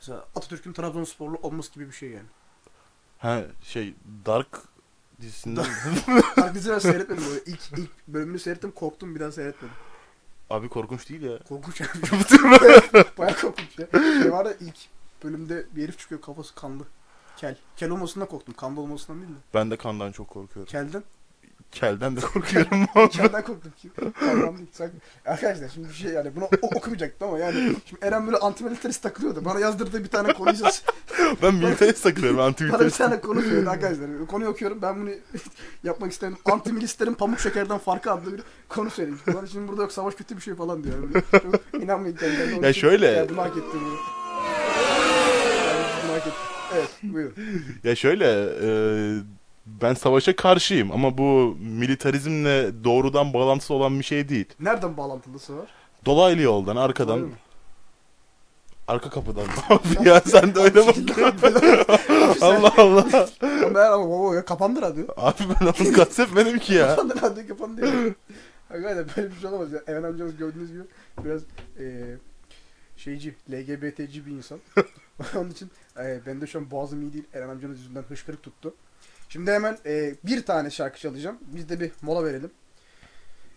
Mesela Atatürk'ün Trabzonsporlu olması gibi bir şey yani. Ha şey Dark dizisinden Bak dizi ben seyretmedim böyle. İlk, ilk bölümünü seyrettim korktum bir daha seyretmedim. abi korkunç değil ya. Korkunç yani. Bayağı korkunç ya. Şey var ya ilk bölümde bir herif çıkıyor kafası kanlı. Kel. Kel olmasından korktum. Kanlı olmasından değil de. Ben de kandan çok korkuyorum. Kelden. Kelden de korkuyorum. Kelden korktum ki. Arkadaşlar şimdi bir şey yani bunu okumayacaktım ama yani şimdi Eren böyle antimilitarist takılıyordu. Bana yazdırdığı bir tane konuyu ben militarist takılıyorum. Bana bir Anti-militarist. tane konu söyledi arkadaşlar. Konuyu okuyorum. Ben bunu yapmak istedim. Antimilistlerin pamuk şekerden farkı adlı bir konu söylemiş. Bana şimdi burada yok savaş kötü bir şey falan diyor. Böyle, inanmayın. Onun Ya şöyle- Yani bunu hak ettim. Yani bunu hak ettim. Evet buyurun. Ya şöyle e, ben savaşa karşıyım ama bu militarizmle doğrudan bağlantısı olan bir şey değil. Nereden bağlantılısı var? Dolaylı yoldan, arkadan, arka kapıdan. Abi ya sen de öyle mi? Allah Allah. Ben ama baba ya kapandı radyo. Abi ben onu kastetmedim ki ya. Kapandı radyo kapandı ya. Hakikaten böyle bir şey olamaz ya. Eren amcamız gördüğünüz gibi biraz eee şeyci, LGBT'ci bir insan. Onun için eee ben de şu an boğazım iyi değil. Eren amcanız yüzünden hışkırık tuttu. Şimdi hemen eee, bir tane şarkı çalacağım. Biz de bir mola verelim.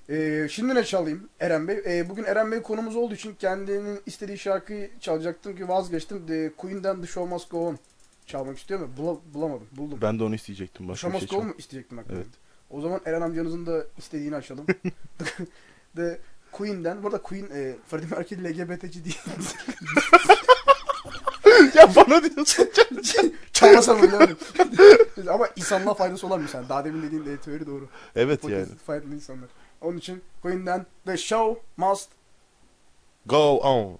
Eee, şimdi ne çalayım Eren Bey? Eee, bugün Eren Bey konumuz olduğu için kendinin istediği şarkıyı çalacaktım ki vazgeçtim. De, Queen'den The Show Must Go On çalmak istiyorum ama bula- bulamadım. Buldum. Ben de onu isteyecektim. The Başka Show bir şey Must Go On mu isteyecektim hakikaten? Evet. O zaman Eren amcanızın da istediğini açalım. The Queen'den. Bu arada Queen e, Freddie Mercury LGBT'ci değil. ya bana diyorsun. Çalmasam öyle. Ama insanlığa faydası olan bir sen. Daha demin dediğin de teori doğru. evet yani. Pozitif faydalı insanlar. Onun için Queen'den The Show Must Go on.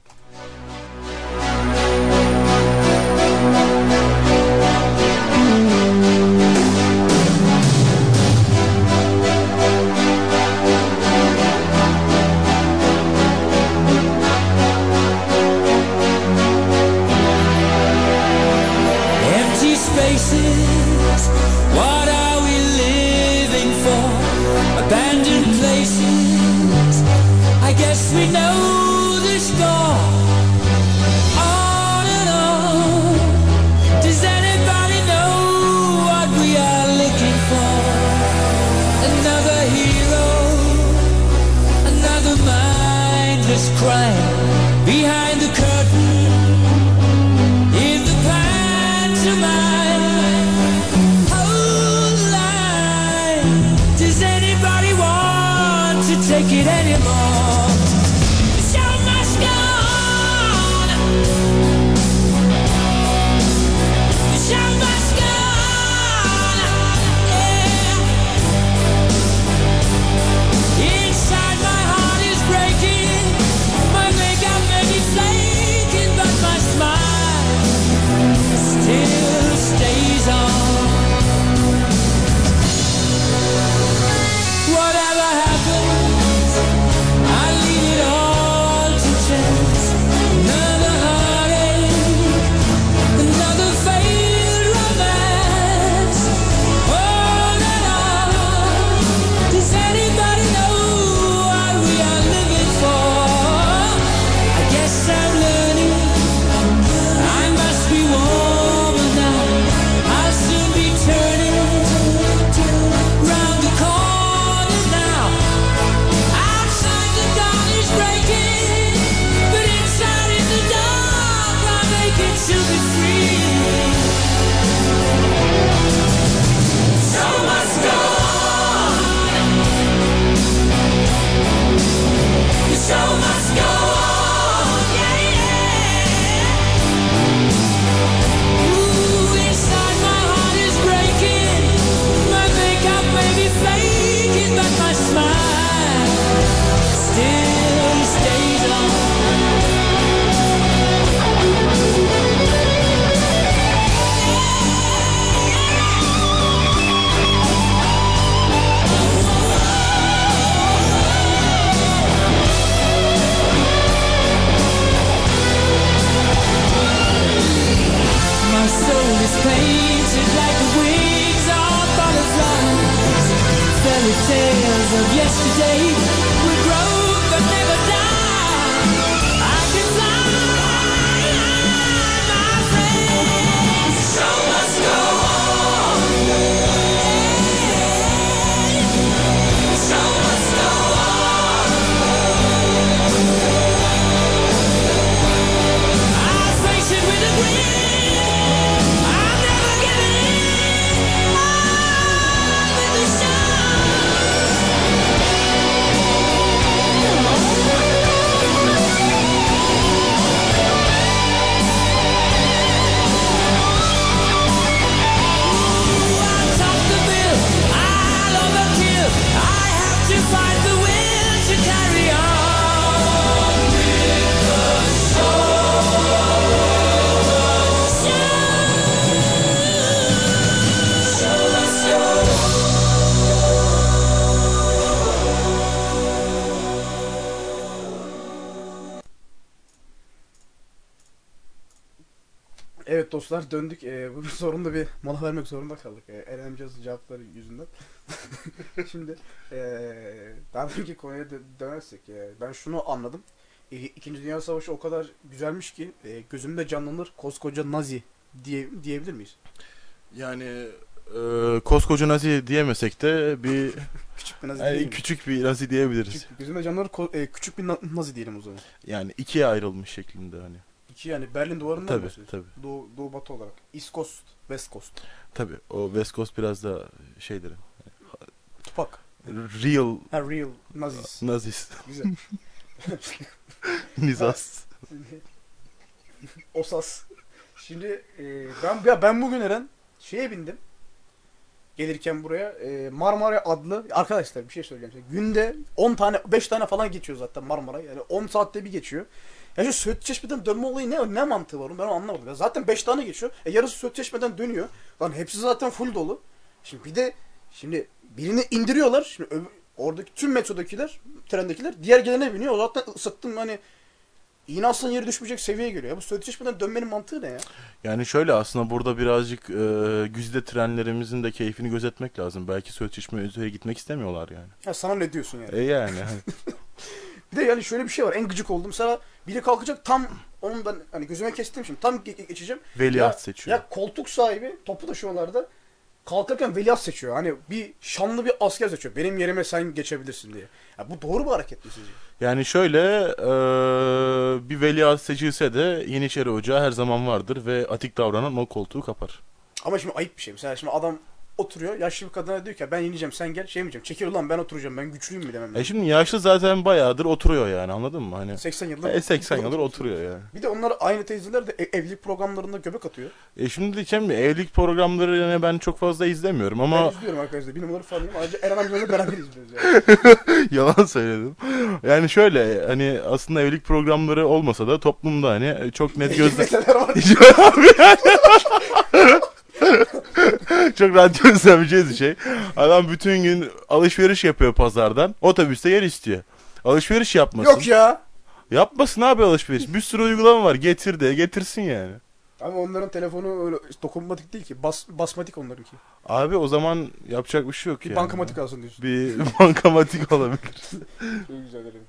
Dostlar döndük. Ee, bu sorunda bir mola vermek zorunda kaldık. Ee, Eren cevapları yüzünden. Şimdi ee, daha önceki konuya dö- dönersek ee, ben şunu anladım. Ee, İkinci Dünya Savaşı o kadar güzelmiş ki ee, gözümde canlanır koskoca Nazi diye diyebilir miyiz? Yani e, koskoca Nazi diyemesek de bir Küçük bir Nazi yani küçük bir Nazi diyebiliriz. Küçük, gözümde canlanır ko- ee, küçük bir na- Nazi diyelim o zaman. Yani ikiye ayrılmış şeklinde hani. İki yani Berlin duvarından Tabii bahsediyorsun. tabii. Doğu, Doğu Batı olarak. East Coast, West Coast. Tabii o West Coast biraz da şeydir. Tupac. Real Ha real Nazis. Nazis. Güzel. Nizas. Osas. Şimdi e, ben ya ben bugün Eren şeye bindim. Gelirken buraya e, Marmara adlı arkadaşlar bir şey söyleyeceğim size. Günde 10 tane 5 tane falan geçiyor zaten Marmara. Yani 10 saatte bir geçiyor. Ya şu Söğüt Çeşme'den dönme olayı ne ne mantığı var? onu Ben anlamadım. Ya zaten 5 tane geçiyor. E yarısı Söğüt Çeşme'den dönüyor. Lan hepsi zaten full dolu. Şimdi bir de şimdi birini indiriyorlar. Şimdi oradaki tüm metrodakiler, trendekiler diğer gelene biniyor. O zaten ısıttım hani İğne aslan yeri düşmeyecek seviyeye geliyor. Ya bu Söğüt Çeşme'den dönmenin mantığı ne ya? Yani şöyle aslında burada birazcık e, güzide trenlerimizin de keyfini gözetmek lazım. Belki Söğüt Çeşme Özü'ye gitmek istemiyorlar yani. Ya sana ne diyorsun yani? E yani. hani. Bir de yani şöyle bir şey var. En gıcık oldum. Mesela biri kalkacak tam onun ben hani gözüme kestim şimdi. Tam ge- ge- geçeceğim. Veliaht Ya- seçiyor. Ya koltuk sahibi topu taşıyorlarda kalkarken veliaht seçiyor. Hani bir şanlı bir asker seçiyor. Benim yerime sen geçebilirsin diye. Ya bu doğru bir hareket mi sizce? Yani şöyle e, bir veliaht seçilse de Yeniçeri Ocağı her zaman vardır ve atik davranan o koltuğu kapar. Ama şimdi ayıp bir şey. Mesela şimdi adam oturuyor. Yaşlı bir kadına diyor ki ben ineceğim sen gel. Şey mi diyeceğim? Çekil ulan ben oturacağım. Ben güçlüyüm mü demem. E şimdi yaşlı zaten bayağıdır oturuyor yani anladın mı? Hani 80 yıldır. e, 80 yıldır oturuyor yani. Bir de onlar aynı teyzeler de e- evlilik programlarında göbek atıyor. E şimdi diyeceğim ya, evlilik programları yani ben çok fazla izlemiyorum ama Ben izliyorum arkadaşlar. Bir numaralı fanıyım. Ayrıca Eren amcamla beraber izliyoruz yani. yalan söyledim. Yani şöyle hani aslında evlilik programları olmasa da toplumda hani çok net gözle Meseleler var. çok rahat gözlemeyeceğiz bir şey. Adam bütün gün alışveriş yapıyor pazardan. Otobüste yer istiyor. Alışveriş yapmasın. Yok ya. Yapmasın abi alışveriş. Bir sürü uygulama var. Getir de getirsin yani. Ama onların telefonu öyle dokunmatik değil ki. Bas, basmatik onlarınki. Abi o zaman yapacak bir şey yok Bir yani. bankamatik alsın diyorsun. Bir bankamatik olabilir. Çok güzel derim.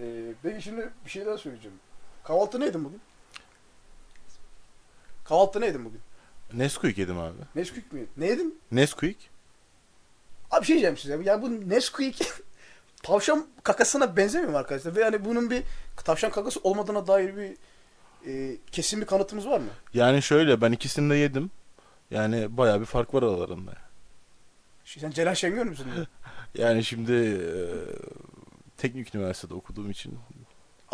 Ee, peki şimdi bir şey daha söyleyeceğim. Kahvaltı ne yedin bugün? Kahvaltı ne yedin bugün? Nesquik yedim abi. Nesquik mi? Ne yedin? Nesquik? Abi şey diyeceğim size. Ya bu Nesquik tavşan kakasına benzemiyor mu arkadaşlar? Ve yani bunun bir tavşan kakası olmadığına dair bir e, kesin bir kanıtımız var mı? Yani şöyle ben ikisini de yedim. Yani bayağı bir fark var aralarında. Şey, Sen Celal Şengör müsün? Yani şimdi e, teknik üniversitede okuduğum için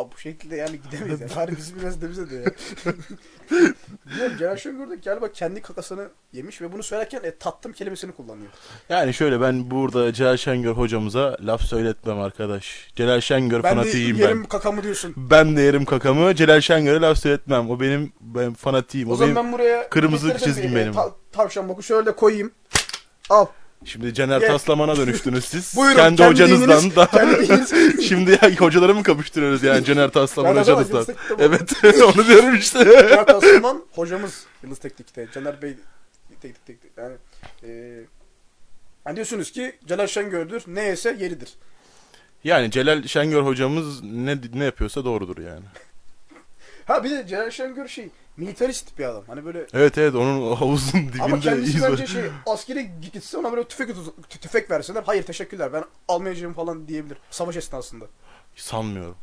Abi bu şekilde yani gidemeyiz. Yani. Bari bizim üniversitemize de ya. Bilmiyorum Celal Şengör de galiba kendi kakasını yemiş ve bunu söylerken e, tattım kelimesini kullanıyor. yani şöyle ben burada Celal Şengör hocamıza laf söyletmem arkadaş. Celal Şengör Ben de fanatiyim yerim ben. kakamı diyorsun. Ben de yerim kakamı. Celal Şengör'e laf söyletmem. O benim ben fanatiyim. O, O, zaman benim ben buraya kırmızı çizgim e, benim. ta- tavşan boku şöyle koyayım. Al. Şimdi Caner Gel. Taslaman'a dönüştünüz siz. Buyurun, kendi, hocanızdan dininiz- da. kendi Şimdi ya, hocaları mı kapıştırıyoruz yani Caner Taslaman Ben hocanızdan? Evet onu diyorum işte. Caner Tasman hocamız Yıldız Teknik'te. Caner Bey Teknik Teknik. Yani, e, yani diyorsunuz ki Celal Şengör'dür. Ne yese yeridir. Yani Celal Şengör hocamız ne ne yapıyorsa doğrudur yani. Ha bir de Celal Şengör şey militarist bir adam. Hani böyle Evet evet onun havuzun dibinde ama kendisi iz var. bence şey askere gitse ona böyle tüfek tü- tüfek verseler hayır teşekkürler ben almayacağım falan diyebilir. Savaş esnasında. Sanmıyorum.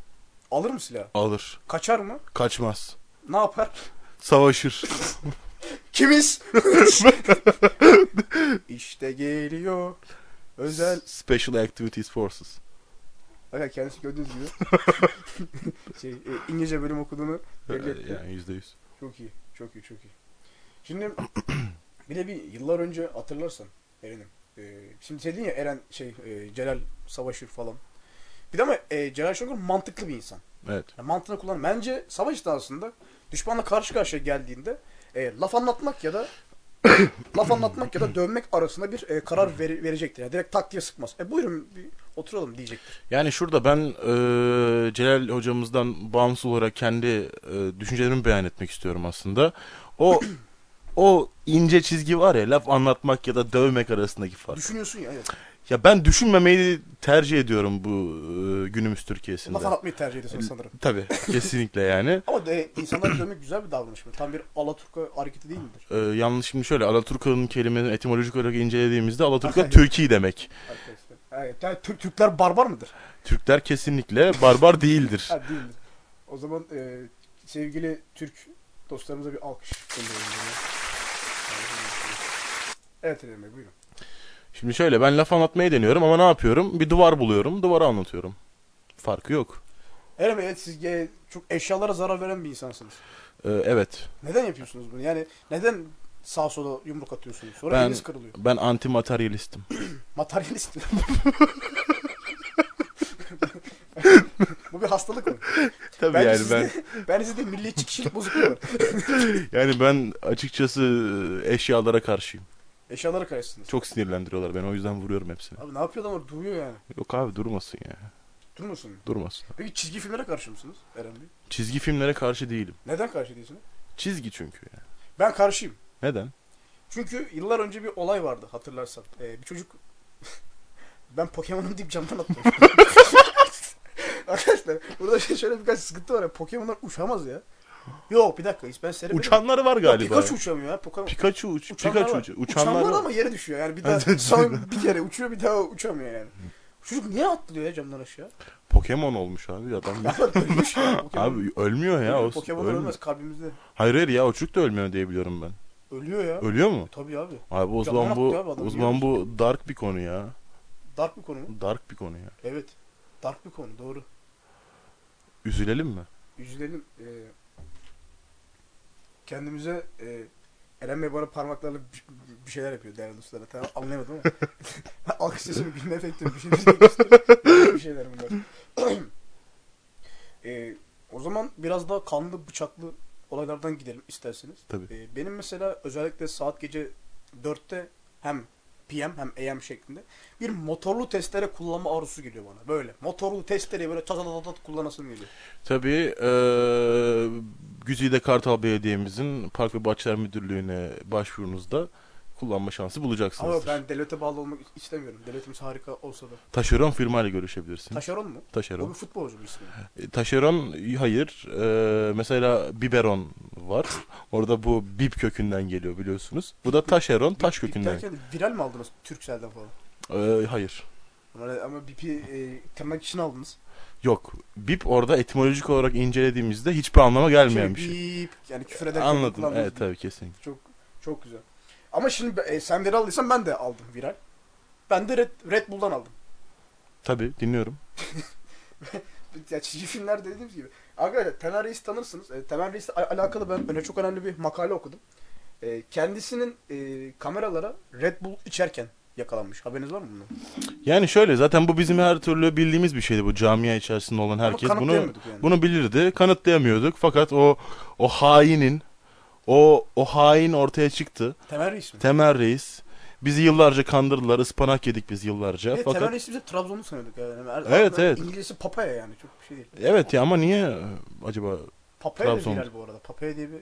Alır mı silah? Alır. Kaçar mı? Kaçmaz. Ne yapar? Savaşır. Kimiz? işte geliyor. Özel. Special Activities Forces. Bakın kendisi gördüğünüz gibi. şey, e, İngilizce bölüm okuduğunu belli etti. Yani yüzde yüz. Çok iyi. Çok iyi. Çok iyi. Şimdi bir de bir yıllar önce hatırlarsan Eren'im. E, şimdi dedin ya Eren şey e, Celal savaşır falan. Bir de ama e, Celal Şengör mantıklı bir insan. Evet. Yani mantığını kullan. Bence savaş esnasında düşmanla karşı karşıya geldiğinde e, laf anlatmak ya da laf anlatmak ya da dövmek arasında bir e, karar veri- verecektir. Yani direkt tak diye sıkmaz. E buyurun bir oturalım diyecektir. Yani şurada ben e, Celal hocamızdan bağımsız olarak kendi e, düşüncelerimi beyan etmek istiyorum aslında. O o ince çizgi var ya laf anlatmak ya da dövmek arasındaki fark. Düşünüyorsun ya evet. Ya ben düşünmemeyi tercih ediyorum bu e, günümüz Türkiye'sinde. Laf anlatmayı tercih ediyorsun sanırım. Tabii kesinlikle yani. Ama de, insanları dövmek güzel bir davranış mı? Tam bir Alaturka hareketi değil midir? E, yalnız şimdi şöyle Alaturka'nın kelimesini etimolojik olarak incelediğimizde Alaturka Türkiye demek. Evet, yani Türk, Türkler barbar mıdır? Türkler kesinlikle barbar değildir. Ha değildir. O zaman e, sevgili Türk dostlarımıza bir alkış gönderelim. Evet Eren Bey buyurun. Şimdi şöyle ben laf anlatmayı deniyorum ama ne yapıyorum? Bir duvar buluyorum, duvara anlatıyorum. Farkı yok. Bey evet, siz e, çok eşyalara zarar veren bir insansınız. E, evet. Neden yapıyorsunuz bunu? Yani neden sağ sola yumruk atıyorsunuz? Sonra Ben- eliniz kırılıyor. Ben anti materyalistim. Materyalist. Bu bir hastalık mı? Tabii Bence yani sizde, ben bence sizde milliyetçi kişilik bozukluğu var. yani ben açıkçası eşyalara karşıyım. Eşyalara karşısınız. Çok sinirlendiriyorlar beni o yüzden vuruyorum hepsini. Abi ne yapıyor adamlar? Duyuyor yani. Yok abi durmasın ya. Durmasın. Durmasın. Peki çizgi filmlere karşı mısınız Eren Bey? Çizgi filmlere karşı değilim. Neden karşı değilsiniz? Çizgi çünkü ya. Ben karşıyım. Neden? Çünkü yıllar önce bir olay vardı hatırlarsan. Ee, bir çocuk ben Pokemon'um deyip camdan attım. Arkadaşlar burada şöyle birkaç sıkıntı var ya. Pokemon'lar uçamaz ya. Yok bir dakika ben seyredemedim. Uçanları var Yok, galiba. Pikachu uçamıyor ya. Pokemon. Pikachu uç, Uçanlar Pikachu var. uç. Uçanlar Uçanlar ama yere düşüyor yani bir daha son bir kere uçuyor bir daha uçamıyor yani. Çocuk niye atlıyor ya camdan aşağı? Pokemon olmuş abi adam. Ölmüş ya. Pokemon. abi ölmüyor ya. O, Pokemon ölmüyor. ölmez kalbimizde. Hayır hayır ya o çocuk da ölmüyor diye biliyorum ben. Ölüyor ya. Ölüyor mu? Tabii abi. Abi o zaman bu abi o zaman bu dark bir konu ya. Dark bir konu mu? Dark bir konu ya. Evet. Dark bir konu doğru. Üzülelim mi? Üzülelim. Ee, kendimize e, Eren Bey bana parmaklarla bir, bir şeyler yapıyor değerli dostlar. Tamam anlayamadım ama. Alkış sesimi gülme bir şey bir, bir şeyler bunlar. Ee, o zaman biraz daha kanlı bıçaklı olaylardan gidelim isterseniz. Tabii. Ee, benim mesela özellikle saat gece 4'te hem PM hem AM şeklinde bir motorlu testere kullanma arzusu geliyor bana. Böyle. Motorlu testereyi böyle çat çat çat kullanasım geliyor. Tabii eee Güzide Kartal Belediye'mizin Park ve Bahçeler Müdürlüğü'ne başvurunuzda kullanma şansı Ama bulacaksınız. ben devlete bağlı olmak istemiyorum. Devletimiz harika olsa da. Taşeron firmayla görüşebilirsin. Taşeron mu? O Taşeron. bir futbolcu mu ismi? E, Taşeron hayır. Eee, mesela biberon var. Orada bu bip kökünden geliyor biliyorsunuz. Bu da taşeron taş Bip kökünden. derken viral mi aldınız Türkcell'den falan? Eee, hayır. Ama, ama Bip'i e, tırnak içine aldınız. Yok. Bip orada etimolojik olarak incelediğimizde hiçbir anlama gelmeyen bir şey. Bip yani küfür ederken Anladım. Evet bir- tabii kesinlikle. Çok çok güzel. Ama şimdi e, sen viral aldıysan ben de aldım viral. Ben de Red, Red Bull'dan aldım. Tabii dinliyorum. Ya çizgi filmler dediğimiz gibi. Arkadaşlar Temel Reis tanırsınız. E, Temel Reis'le al- alakalı ben öyle çok önemli bir makale okudum. E, kendisinin e, kameralara Red Bull içerken yakalanmış. Haberiniz var mı bundan? Yani şöyle zaten bu bizim her türlü bildiğimiz bir şeydi bu camia içerisinde olan herkes bunu yani. bunu bilirdi. Kanıtlayamıyorduk fakat o o hainin o o hain ortaya çıktı. Temel Reis mi? Temel Reis bizi yıllarca kandırdılar. ıspanak yedik biz yıllarca. Evet, fakat Temel Reis'i biz hep Trabzonlu sanıyorduk yani. Yani Evet, evet. İngilizcesi papaya yani çok bir şey değil. evet ya ama niye acaba Papaya da Trabzon. viral bu arada. Papaya diye bir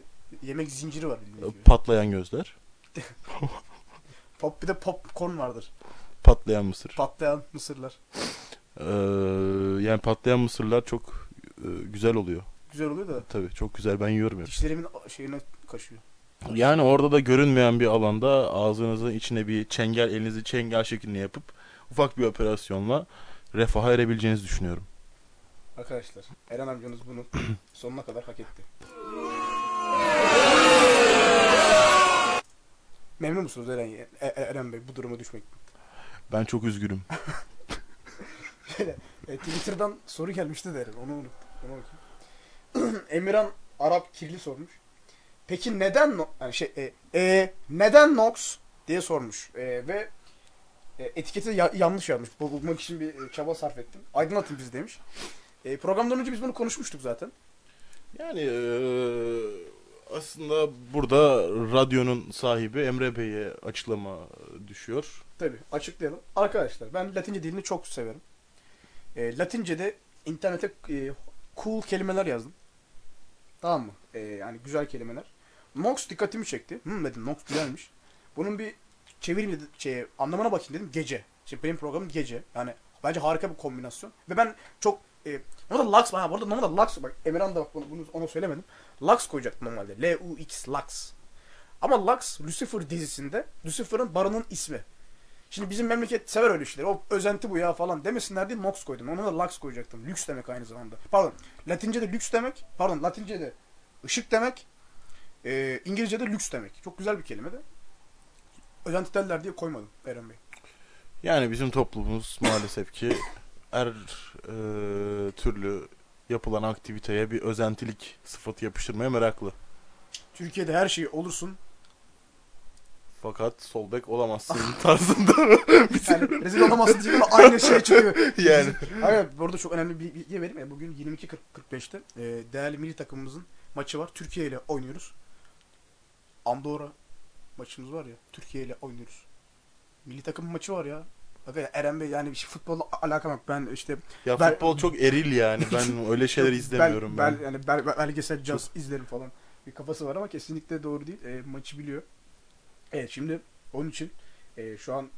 yemek zinciri var patlayan gözler, Pop, bir de popcorn vardır. patlayan mısır. Patlayan mısırlar. Ee, yani patlayan mısırlar çok e, güzel oluyor. Güzel oluyor da Tabii çok güzel ben yiyorum hep. dişlerimin şeyine kaşıyor. Yani orada da görünmeyen bir alanda ağzınızın içine bir çengel, elinizi çengel şeklinde yapıp ufak bir operasyonla refaha erebileceğinizi düşünüyorum. Arkadaşlar Eren amcanız bunu sonuna kadar hak etti. Memnun musunuz Eren, E- E- Eren Bey bu duruma düşmekten? Ben çok üzgünüm. Şöyle, e, Twitter'dan soru gelmişti de Eren onu unuttum. Emirhan Arap Kirli sormuş. Peki neden yani şey e, e, neden Nox diye sormuş E, ve e, etiketi ya- yanlış yazmış. Bu- Bulmak için bir e, çaba sarf ettim. Aydınlatın bizi demiş. E, programdan önce biz bunu konuşmuştuk zaten. Yani eee, Aslında burada radyonun sahibi Emre Bey'e açıklama düşüyor. Tabii açıklayalım. Arkadaşlar ben Latince dilini çok severim. E, Latince'de internete e, cool kelimeler yazdım. Tamam mı? E, yani güzel kelimeler. Nox dikkatimi çekti. Hmm dedim Nox güzelmiş. Bunun bir çevireyim dedim. Şey, anlamına bakayım dedim. Gece. Şimdi benim programım gece. Yani bence harika bir kombinasyon. Ve ben çok e, normalde Lux ha burada normalde Lux bak Emirhan da bak bunu, bunu ona söylemedim. Lux koyacaktım normalde. L-U-X Lux. Ama Lux Lucifer dizisinde Lucifer'ın barının ismi. Şimdi bizim memleket sever öyle işleri. O özenti bu ya falan demesinler diye Nox koydum. Ona da Lux koyacaktım. Lüks demek aynı zamanda. Pardon. Latince'de lüks demek. Pardon Latince'de ışık demek. E, İngilizce'de lüks demek. Çok güzel bir kelime de. Özenti derler diye koymadım Eren Bey. Yani bizim toplumumuz maalesef ki her e, türlü yapılan aktiviteye bir özentilik sıfatı yapıştırmaya meraklı. Türkiye'de her şey olursun. Fakat sol bek olamazsın tarzında. Yani rezil olamazsın ama aynı şey çıkıyor. yani. Hayır, burada çok önemli bir bilgi vereyim. E, Bugün 22.45'te e, değerli milli takımımızın maçı var. Türkiye ile oynuyoruz. Andorra maçımız var ya. Türkiye ile oynuyoruz. Milli takım maçı var ya. Ya, Eren Bey yani işte futbolla alakam yok. Ben işte Ya Ben- futbol çok eril yani. Ben öyle şeyler izlemiyorum ben. ben. yani bel, bel- belgesel caz izlerim falan. Bir kafası var ama kesinlikle doğru değil. E, maçı biliyor. Evet şimdi onun için e, şu an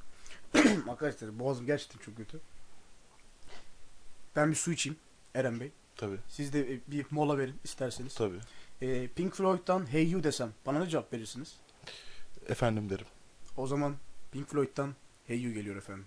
arkadaşlar boğazım gerçekten çok kötü. Ben bir su içeyim Eren Bey. Tabii. Siz de bir mola verin isterseniz. Tabii. E, Pink Floyd'dan Hey You desem bana ne cevap verirsiniz? Efendim derim. O zaman Pink Floyd'dan Hey You geliyor efendim.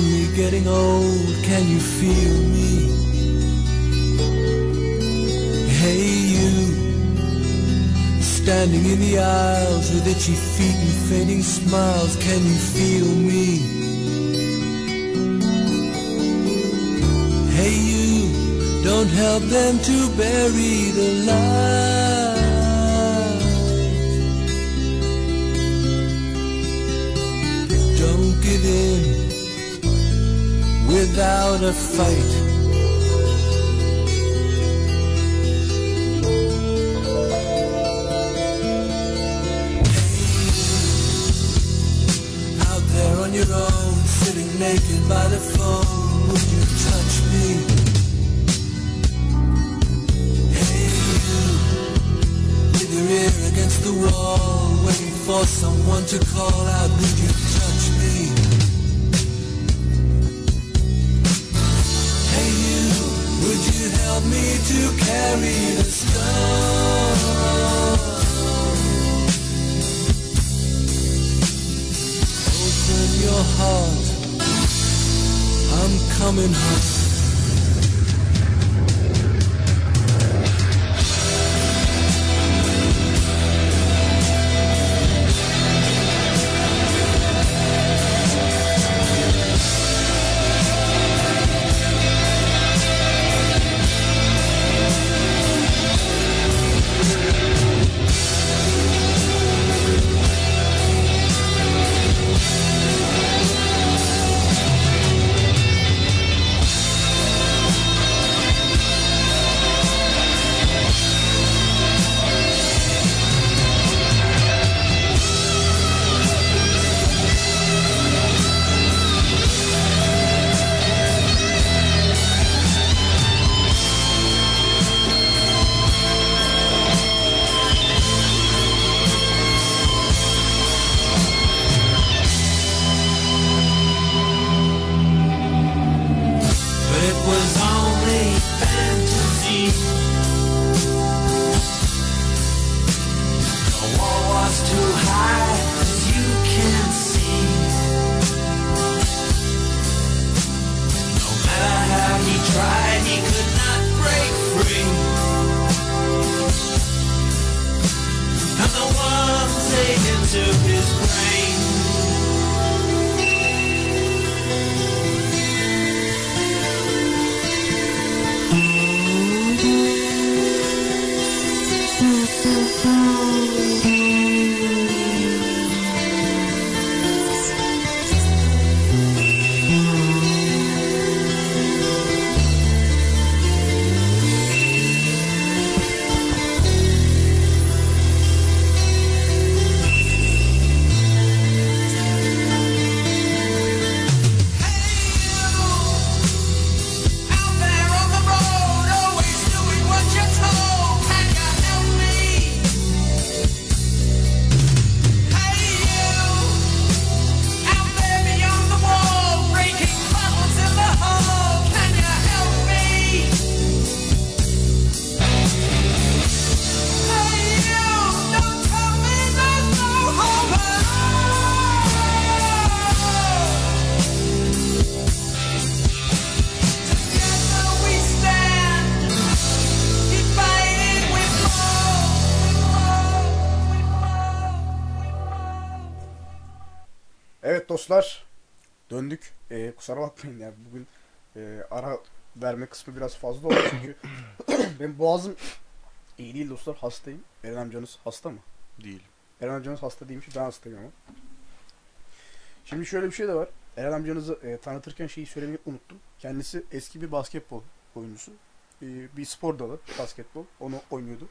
Lonely, getting old, can you feel me? Hey you, standing in the aisles with itchy feet and fading smiles, can you feel me? Hey you, don't help them to bury the light. Without a fight. Out there on your own, sitting naked by the phone, would you touch me? Hey you, with your ear against the wall, waiting for someone to call out, would you to carry the stone? Open your heart, I'm coming home. Dostlar döndük. Ee, kusura bakmayın ya bugün e, ara verme kısmı biraz fazla oldu çünkü benim boğazım iyi değil dostlar hastayım. Eren amcanız hasta mı? Değil. Eren amcanız hasta değilmiş ben hastayım ama. Şimdi şöyle bir şey de var. Eren amcanızı e, tanıtırken şeyi söylemeyi unuttum. Kendisi eski bir basketbol oyuncusu. E, bir spor dalı basketbol. Onu oynuyordu.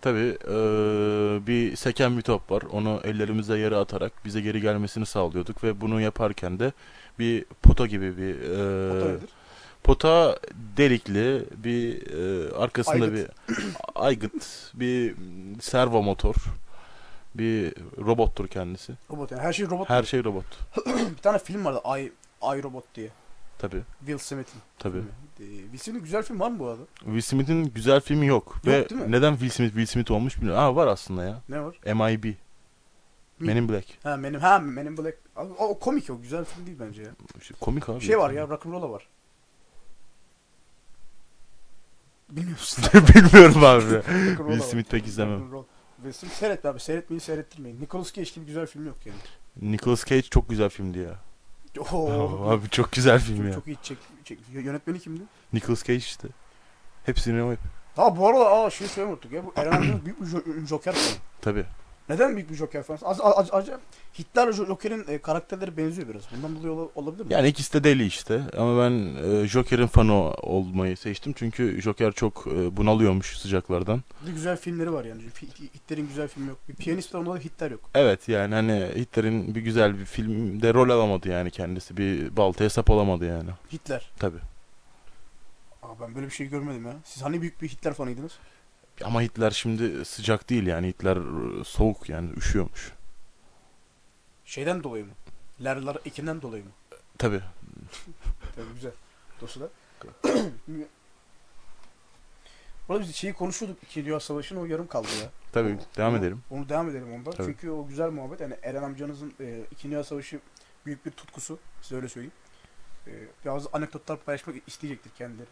Tabii eee, bir seken bir top var. Onu ellerimizle yere atarak bize geri gelmesini sağlıyorduk ve bunu yaparken de bir pota gibi bir eee, nedir? pota delikli bir eee, arkasında Aygıt. bir aygıt, bir servo motor, bir robottur kendisi. Robot yani her şey robot. Her şey robot. Bir tane film vardı I, I Robot diye. Tabii. Will Smith'in. Tabii. Ee, Will Smith'in güzel film var mı bu arada? Will Smith'in güzel filmi yok. ve değil mi? neden Will Smith Will Smith olmuş bilmiyorum. Aa var aslında ya. Ne var? MIB. Men in Black. Ha benim ha Men in Black. O, o komik o güzel film değil bence ya. İşte komik abi. Bir şey var ya Rock'n'Rolla var. Bilmiyor musun? Bilmiyorum abi. Will. Smith pek izlemem. Will Smith seyret abi seyretmeyin seyrettirmeyin. Nicolas Cage gibi güzel film yok yani. Nicolas Cage çok güzel filmdi ya. Oo. Abi çok güzel film çok, ya. çok iyi çek, çek. Yönetmeni kimdi? Nicolas Cage işte. Hepsini o Ha bu arada aa şey söylemeyi unuttuk ya. Bu Eren büyük bir jo- Joker fanı. Tabii. Neden büyük bir Joker fanı? Az, az, acaba Hitler Joker'in e, karakterleri benziyor biraz. Bundan dolayı ola- olabilir mi? Yani ikisi de deli işte. Ama ben e, Joker'in fanı olmayı seçtim. Çünkü Joker çok e, bunalıyormuş sıcaklardan. Bir güzel filmleri var yani. Hitler'in güzel filmi yok. Bir piyanist var onda da Hitler yok. Evet yani hani Hitler'in bir güzel bir filmde rol alamadı yani kendisi. Bir baltaya sap olamadı yani. Hitler. Tabii. Aa, ben böyle bir şey görmedim ya. Siz hani büyük bir Hitler fanıydınız? Ama Hitler şimdi sıcak değil yani. Hitler e, soğuk yani üşüyormuş. Şeyden dolayı mı? Lerler ekinden dolayı mı? Tabii. Tabii güzel. Dostlar. Burada biz şeyi konuşuyorduk İkinci Dünya Savaşı'nın o yarım kaldı ya. Tabii. Devam Onu- edelim. Onu devam edelim ondan. Tabii. Çünkü o güzel muhabbet. Yani Eren amcanızın e, İkinci Dünya Savaşı büyük bir tutkusu. Size öyle söyleyeyim. E, bazı anekdotlar paylaşmak isteyecektir kendileri.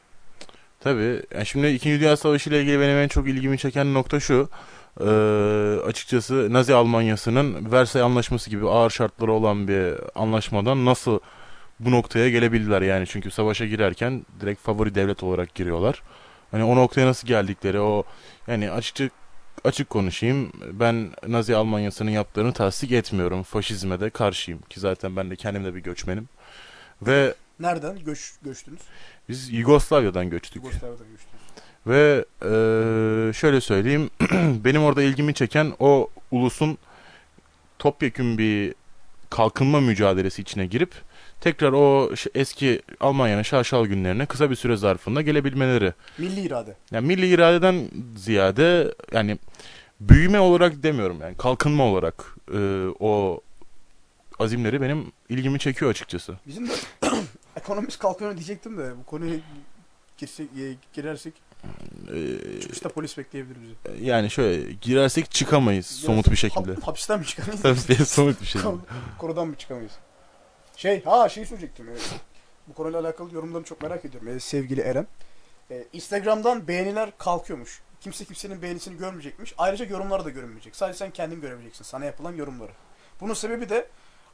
Tabii. Yani şimdi İkinci Dünya Savaşı ile ilgili benim en çok ilgimi çeken nokta şu. Ee, açıkçası Nazi Almanyası'nın Versay Anlaşması gibi ağır şartları olan bir anlaşmadan nasıl bu noktaya gelebildiler yani. Çünkü savaşa girerken direkt favori devlet olarak giriyorlar. Hani o noktaya nasıl geldikleri o yani açıkça açık konuşayım. Ben Nazi Almanyası'nın yaptığını tasdik etmiyorum. Faşizme de karşıyım ki zaten ben de kendim de bir göçmenim. Ve Nereden göç, göçtünüz? Biz Yugoslavya'dan göçtük. Yugoslavya'dan göçtünüz. Ve eee, şöyle söyleyeyim, benim orada ilgimi çeken o ulusun topyekün bir kalkınma mücadelesi içine girip tekrar o eski Almanya'nın şaşal günlerine kısa bir süre zarfında gelebilmeleri. Milli irade. Yani milli iradeden ziyade yani büyüme olarak demiyorum yani kalkınma olarak eee, o azimleri benim ilgimi çekiyor açıkçası. Bizim de ekonomist kalkıyor diyecektim de bu konuya girsek, e, girersek Eee, çıkışta polis bekleyebilir bizi. yani şöyle girersek çıkamayız somut bir şekilde. Hap- hapisten mi çıkamayız? Tabii somut bir şekilde. Konudan mı çıkamayız? Şey, ha şey söyleyecektim. e, bu konuyla alakalı yorumlarını çok merak ediyorum e, sevgili Eren. E, Instagram'dan beğeniler kalkıyormuş. Kimse kimsenin beğenisini görmeyecekmiş. Ayrıca yorumları da görünmeyecek. Sadece sen kendin görebileceksin. Sana yapılan yorumları. Bunun sebebi de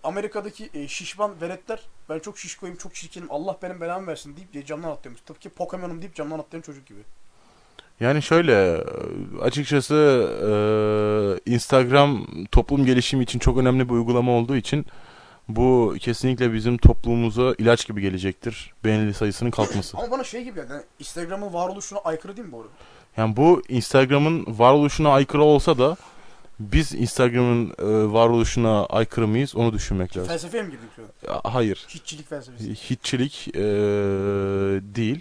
Amerika'daki e, şişman veletler ben çok şişkoyum, çok çirkinim, Allah benim belamı versin deyip e, camdan atlıyormuş. Tıpkı Pokemon'um deyip camdan atlayan çocuk gibi. Yani şöyle açıkçası e, Instagram toplum gelişimi için çok önemli bir uygulama olduğu için bu kesinlikle bizim toplumumuza ilaç gibi gelecektir. Beğenili sayısının kalkması. Ama bana şey gibi yani Instagram'ın varoluşuna aykırı değil mi bu arada? Yani bu Instagram'ın varoluşuna aykırı olsa da biz Instagram'ın e, varoluşuna aykırı mıyız onu düşünmek lazım. Felsefeye mi girdik şu an? Hayır. Hiççilik felsefesi. Hitçilik e, değil.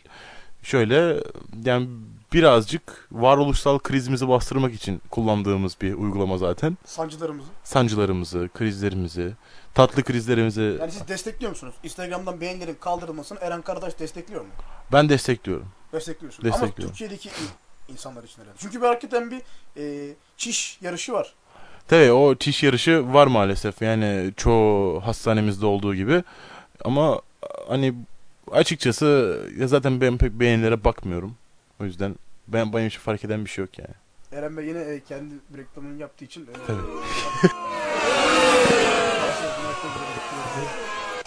Şöyle yani birazcık varoluşsal krizimizi bastırmak için kullandığımız bir uygulama zaten. Sancılarımızı. Sancılarımızı, krizlerimizi, tatlı krizlerimizi Yani siz destekliyor musunuz? Instagram'dan beğenilerin kaldırılmasını Eren Karadaş destekliyor mu? ben destekliyorum. Destekliyorsunuz. Ama Destekliyorum. Türkiye'deki in- insanlar için herhalde. Çünkü bir hakikaten bir e, çiş yarışı var. Tabii o çiş yarışı var maalesef. Yani çoğu hastanemizde olduğu gibi. Ama hani açıkçası ya zaten ben pek beğenilere bakmıyorum. O yüzden ben benim için fark eden bir şey yok yani. Eren Bey yine e, kendi reklamını yaptığı için e, Tabii.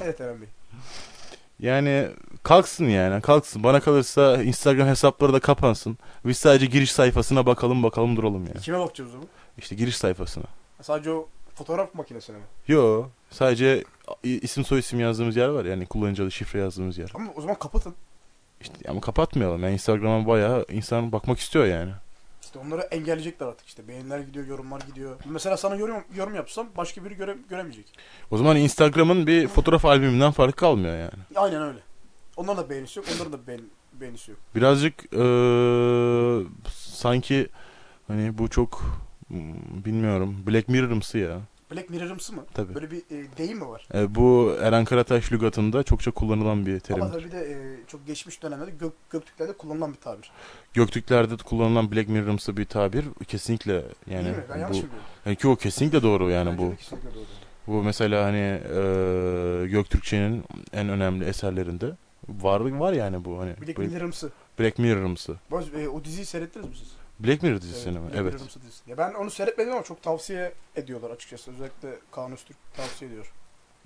Evet Eren Bey. Yani kalksın yani kalksın. Bana kalırsa Instagram hesapları da kapansın. Biz sadece giriş sayfasına bakalım bakalım duralım yani. Kime bakacağız o zaman? İşte giriş sayfasına. Sadece o fotoğraf makinesine mi? Yo sadece isim soy isim yazdığımız yer var yani kullanıcı adı şifre yazdığımız yer. Ama o zaman kapatın. İşte ama kapatmayalım. Yani Instagram'a bayağı insan bakmak istiyor yani. İşte onları engelleyecekler artık işte. Beğeniler gidiyor, yorumlar gidiyor. Mesela sana yorum, yorum yapsam başka biri göre, göremeyecek. O zaman Instagram'ın bir fotoğraf albümünden farkı kalmıyor yani. Aynen öyle. Onların da beğenisi yok, onların da beğen, beğenisi yok. Birazcık eee, sanki hani bu çok hmm, bilmiyorum Black Mirror'ımsı ya. Black Mirror'ımsı mı? Tabii. Böyle bir e, deyim mi var? E, bu Eren Karataş lügatında çokça kullanılan bir Ama terim. tabii de e, çok geçmiş dönemlerde gök, Göktürklerde kullanılan bir tabir. Göktürklerde kullanılan Black Mirror'ımsı bir tabir kesinlikle yani Değil mi? Ben bu yani ki o kesinlikle doğru yani Bence bu. kesinlikle doğru. Bu mesela hani eee Göktürkçenin en önemli eserlerinde var var yani bu hani Black Mirror'ımsı. Black Mirror'ımsı. E, o diziyi seyrettiniz mi siz? Black Mirror dizisini mi? Black Evet. Mirror'ımsı dizisi. Ya ben onu seyretmedim ama çok tavsiye ediyorlar açıkçası. Özellikle Kaan Öztürk tavsiye ediyor.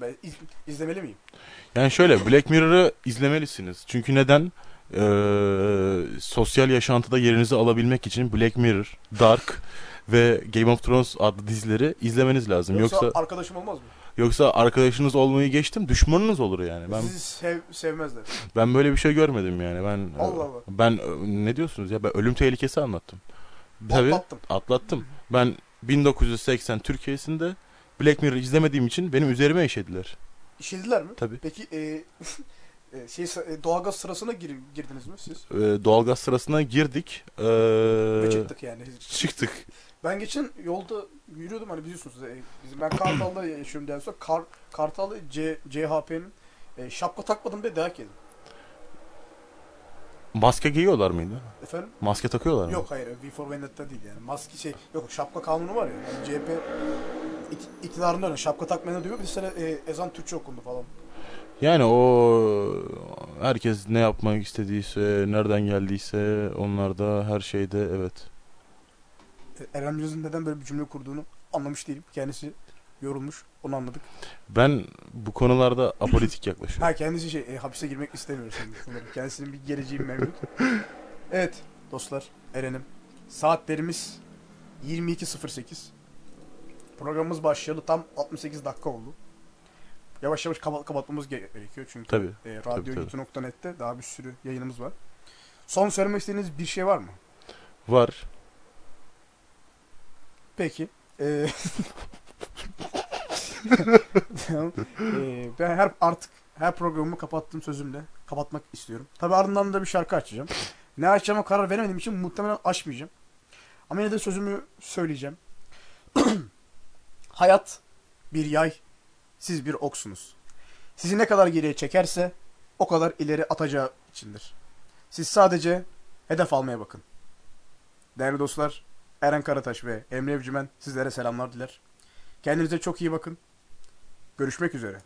Ben iz, izlemeli miyim? Yani şöyle Black Mirror'ı izlemelisiniz. Çünkü neden? Eee, sosyal yaşantıda yerinizi alabilmek için Black Mirror, Dark ve Game of Thrones adlı dizileri izlemeniz lazım. Yoksa, Yoksa arkadaşım olmaz mı? Yoksa arkadaşınız olmayı geçtim, düşmanınız olur yani. Ben Sizi sev, sevmezler. ben böyle bir şey görmedim yani. Ben Allah Allah. ben ne diyorsunuz ya? Ben ölüm tehlikesi anlattım. Tabii Atlattım. atlattım. Ben 1980 Türkiye'sinde Black Mirror izlemediğim için benim üzerime işediler. İşlediler mi? Tabii. Peki e, e, şey e, doğalgaz sırasına gir, girdiniz mi siz? Ee, doğalgaz sırasına girdik. Ee, Ve çıktık yani. çıktık. Ben geçen yolda yürüyordum hani biliyorsunuz e, bizim ben Kartal'da yaşıyorum diye sonra Kar, Kartal'da C, CHP'nin e, şapka takmadım diye dayak yedim. Maske giyiyorlar mıydı? Efendim? Maske takıyorlar mı? Yok hayır V for Vendetta değil yani. Maske şey yok şapka kanunu var ya. Yani CHP ik- iktidarında öyle şapka takmayana diyor. Bir sene e, ezan Türkçe okundu falan. Yani o herkes ne yapmak istediyse, nereden geldiyse onlar da her şeyde evet. Eren Cüz'ün neden böyle bir cümle kurduğunu anlamış değilim. Kendisi yorulmuş. Onu anladık. Ben bu konularda apolitik yaklaşıyorum. Ha kendisi şey e, hapise girmek istemiyor şimdi. Kendisinin bir geleceği mevcut. Evet dostlar Eren'im. Saatlerimiz 22.08. Programımız başlayalı tam 68 dakika oldu. Yavaş yavaş kapat kapatmamız gere- gerekiyor çünkü Tabii. e, radyo.net'te daha bir sürü yayınımız var. Son söylemek istediğiniz bir şey var mı? Var. Peki. Ee, tamam. Ee, ben her artık her programımı kapattığım sözümle kapatmak istiyorum. Tabi ardından da bir şarkı açacağım. Ne açacağıma karar veremediğim için muhtemelen açmayacağım. Ama yine de sözümü söyleyeceğim. Hayat bir yay, siz bir oksunuz. Sizi ne kadar geriye çekerse o kadar ileri atacağı içindir. Siz sadece hedef almaya bakın. Değerli dostlar, Eren Karataş ve Emre Evcimen sizlere selamlar diler. Kendinize çok iyi bakın. Görüşmek üzere.